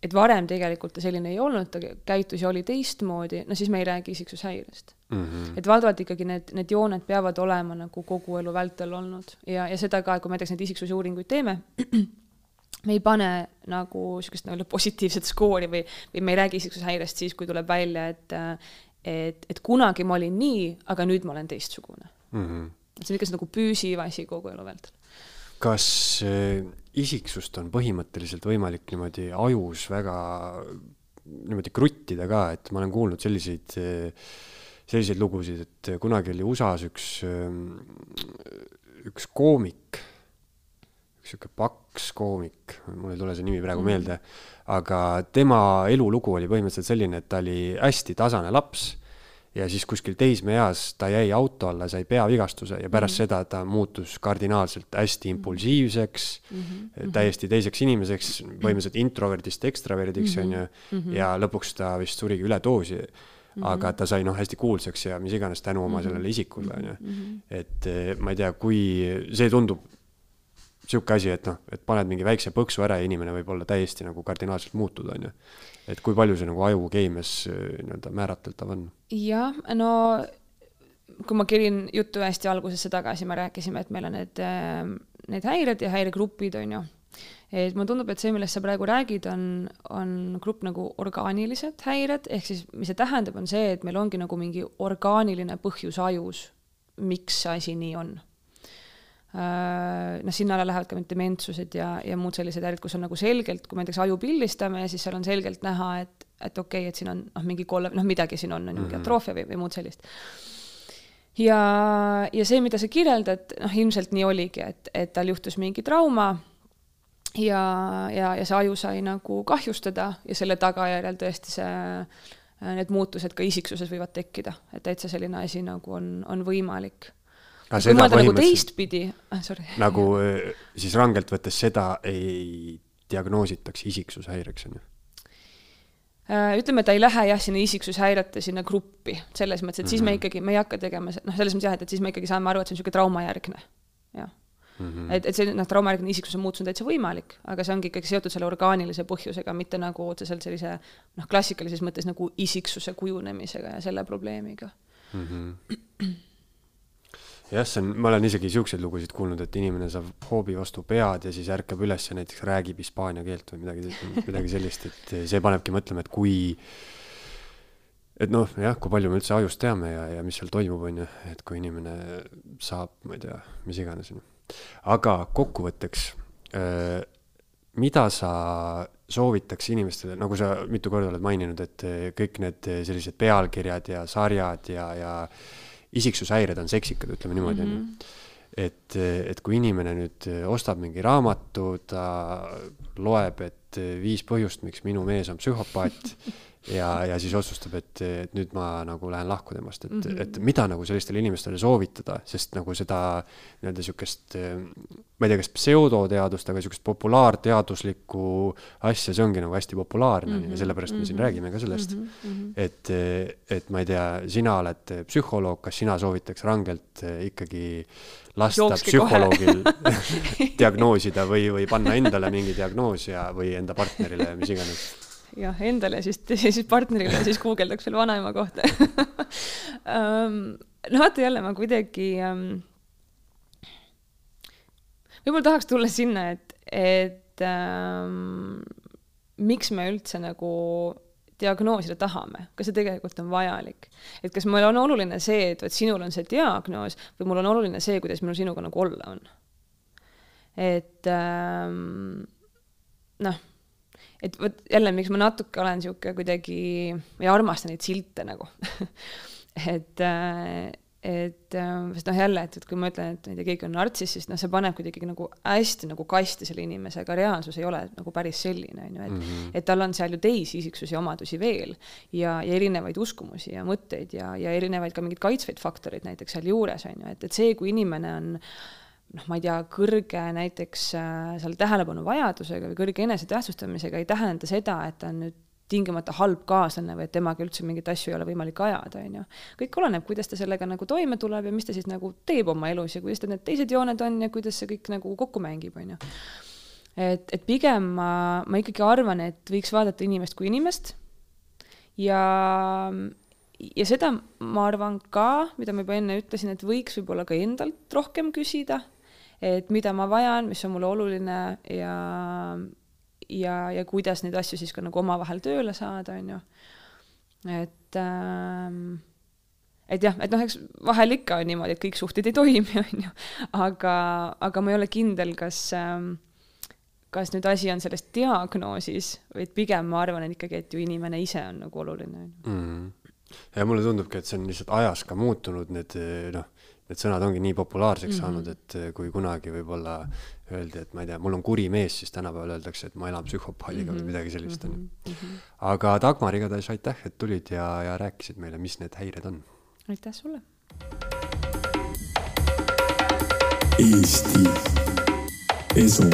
et varem tegelikult ta selline ei olnud, ta käitus ja oli teistmoodi, no siis me ei räägi isiksushäirest mm. -hmm. et valdavalt ikkagi need, need jooned peavad olema nagu kogu elu vältel olnud ja, ja seda ka, kui me näiteks neid isiksusuuringuid teeme, me ei pane nagu niisugust nagu positiivset skoori või, või me ei räägi isiksushäirest siis, kui tuleb välja, et et, et kunagi ma olin nii, aga nüüd ma olen teistsugune mm. -hmm. see on ikka nagu püsiv asi kogu elu vältel. kas äh, isiksust on põhimõtteliselt võimalik niimoodi ajus väga niimoodi kruttida ka, et ma olen kuulnud selliseid selliseid lugusid, et kunagi oli USA-s üks, äh, üks koomik sihuke paks koomik, mul ei tule see nimi praegu mm. meelde, aga tema elulugu oli põhimõtteliselt selline, et ta oli hästi tasane laps ja siis kuskil teismeeas ta jäi auto alla, sai peavigastuse ja pärast mm -hmm. seda ta muutus kardinaalselt hästi impulsiivseks mm, -hmm. täiesti teiseks inimeseks, põhimõtteliselt introverdist ekstraverdiks, on ju, mhm. ja lõpuks ta vist surigi üledoosi mm. -hmm. aga ta sai noh, hästi kuulsaks ja mis iganes tänu oma mm -hmm. sellele isikule, on ju. Mhm. et eh, ma ei tea, kui see tundub sihuke asi, et noh, et paned mingi väikse põksu ära ja inimene võib olla täiesti nagu kardinaalselt muutuda, on ju. et kui palju see nagu aju keemias äh, nii-öelda määratletav on? jah, no kui ma kerin juttu hästi algusesse tagasi, me rääkisime, et meil on need, äh, need häired ja häiregrupid, on ju. et mulle tundub, et see, millest sa praegu räägid, on, on grupp nagu orgaanilised häired, ehk siis mis see tähendab, on see, et meil ongi nagu mingi orgaaniline põhjus ajus, miks see asi nii on noh, sinna alla lähevad ka need dementsused ja, ja muud sellised häired, kus on nagu selgelt, kui me näiteks aju pildistame, siis seal on selgelt näha, et, et okei okay,, et siin on noh, mingi kolle, noh, midagi siin on, on mingi atroofia või, või muud sellist. Ja, ja see, mida sa kirjeldad, noh, ilmselt nii oligi, et, et tal juhtus mingi trauma ja, ja, ja see aju sai nagu kahjustada ja selle tagajärjel tõesti see, need muutused ka isiksuses võivad tekkida, et täitsa selline asi nagu on, on võimalik kui mõelda nagu teistpidi ah,, sorry. nagu eh, siis rangelt võttes seda ei diagnoositaks isiksushäireks, on ju? Äh, ütleme, ta ei lähe jah, sinna isiksushäirete sinna gruppi, selles mõttes, et mm -hmm. siis me mhm. ikkagi, me ei hakka tegema, noh, selles mõttes jah, et, et siis me ikkagi saame aru, et see on niisugune traumajärgne, jah mm. -hmm. et, et see noh, traumajärgne isiksuse muutus on täitsa võimalik, aga see ongi ikkagi seotud selle orgaanilise põhjusega, mitte nagu otseselt sellise noh, klassikalises mõttes nagu isiksuse kujunemisega ja selle probleemiga mm. -hmm jah, see on, ma olen isegi siukseid lugusid kuulnud, et inimene saab hoobi vastu pead ja siis ärkab üles ja näiteks räägib hispaania keelt või midagi, midagi sellist, et see panebki mõtlema, et kui, et noh, jah, kui palju me üldse ajust teame ja, ja mis seal toimub, on ju, et kui inimene saab, ma ei tea, mis iganes, aga kokkuvõtteks äh,, mida sa soovitaks inimestele, nagu sa mitu korda oled maininud, et kõik need sellised pealkirjad ja sarjad ja, ja isiksushäired on seksikad, ütleme niimoodi, onju. Mhm. et, et kui inimene nüüd ostab mingi raamatu, ta loeb, et viis põhjust, miks minu mees on psühhopaat *laughs* ja, ja siis otsustab, et, et nüüd ma nagu lähen lahku temast, et mm, -hmm. et mida nagu sellistele inimestele soovitada, sest nagu seda nii-öelda sihukest, ma ei tea, kas pseudoteadust, aga sihukest populaarteaduslikku asja, see ongi nagu hästi populaarne mm -hmm. ja sellepärast me mm -hmm. siin mhm. räägime ka sellest mm. -hmm. et, et ma ei tea, sina oled psühholoog, kas sina soovitaks rangelt ikkagi lasta Jookski psühholoogil *laughs* diagnoosida või, või panna endale mingi diagnoos ja, või enda partnerile ja mis iganes jah, endale, siis, *laughs* siis partnerile, siis guugeldaks veel vanaema kohta *laughs* no vaata jälle ma kuidagi um,, võib-olla tahaks tulla sinna, et, et um, miks me üldse nagu diagnoosida tahame, kas see tegelikult on vajalik. et kas mul on oluline see, et vot sinul on see diagnoos või mul on oluline see, kuidas minul sinuga nagu olla on. et ähm, noh et vot jälle, miks ma natuke olen niisugune kuidagi, ma ei armasta neid silte nagu *laughs* et, äh, et äh, sest noh, jälle, et, et kui ma ütlen, et ma ei tea, keegi on nartsiss, siis noh, see paneb kuidagi nagu hästi nagu kasti selle inimese, aga reaalsus ei ole nagu päris selline, on ju, et mm -hmm. et tal on seal ju teisi isiksusi ja omadusi veel ja, ja erinevaid uskumusi ja mõtteid ja, ja erinevaid ka mingeid kaitsvaid faktoreid näiteks sealjuures, on ju, et, et see, kui inimene on noh, ma ei tea, kõrge näiteks äh, seal tähelepanuvajadusega või kõrge enesetähtsustamisega ei tähenda seda, et ta on nüüd tingimata halb kaaslane või et temaga üldse mingeid asju ei ole võimalik ajada, on ju. kõik oleneb, kuidas ta sellega nagu toime tuleb ja mis ta siis nagu teeb oma elus ja kuidas tal need teised jooned on ja kuidas see kõik nagu kokku mängib, on ju. et, et pigem ma, ma ikkagi arvan, et võiks vaadata inimest kui inimest ja ja seda ma arvan ka, mida ma juba enne ütlesin, et võiks võib-olla ka endalt rohkem küsida et mida ma vajan, mis on mulle oluline ja, ja, ja kuidas neid asju siis ka nagu omavahel tööle saada, on ju. et ähm, et jah, et noh, eks vahel ikka on niimoodi, et kõik suhted ei toimi, *laughs* on ju, aga, aga ma ei ole kindel, kas ähm, kas nüüd asi on selles diagnoosis, vaid pigem ma arvan, et ikkagi, et ju inimene ise on nagu oluline mm.. ja mulle tundubki, et see on lihtsalt ajas ka muutunud, need noh, need sõnad ongi nii populaarseks mm -hmm. saanud, et eh, kui kunagi võib-olla öeldi, et ma ei tea, mul on kuri mees, siis tänapäeval öeldakse, et ma elan psühhopaadiga mm -hmm. või midagi sellist. Mhm. Mhm. aga Dagmar, igatahes aitäh, et tulid ja, ja rääkisid meile, mis need häired on. aitäh sulle. Eesti Esu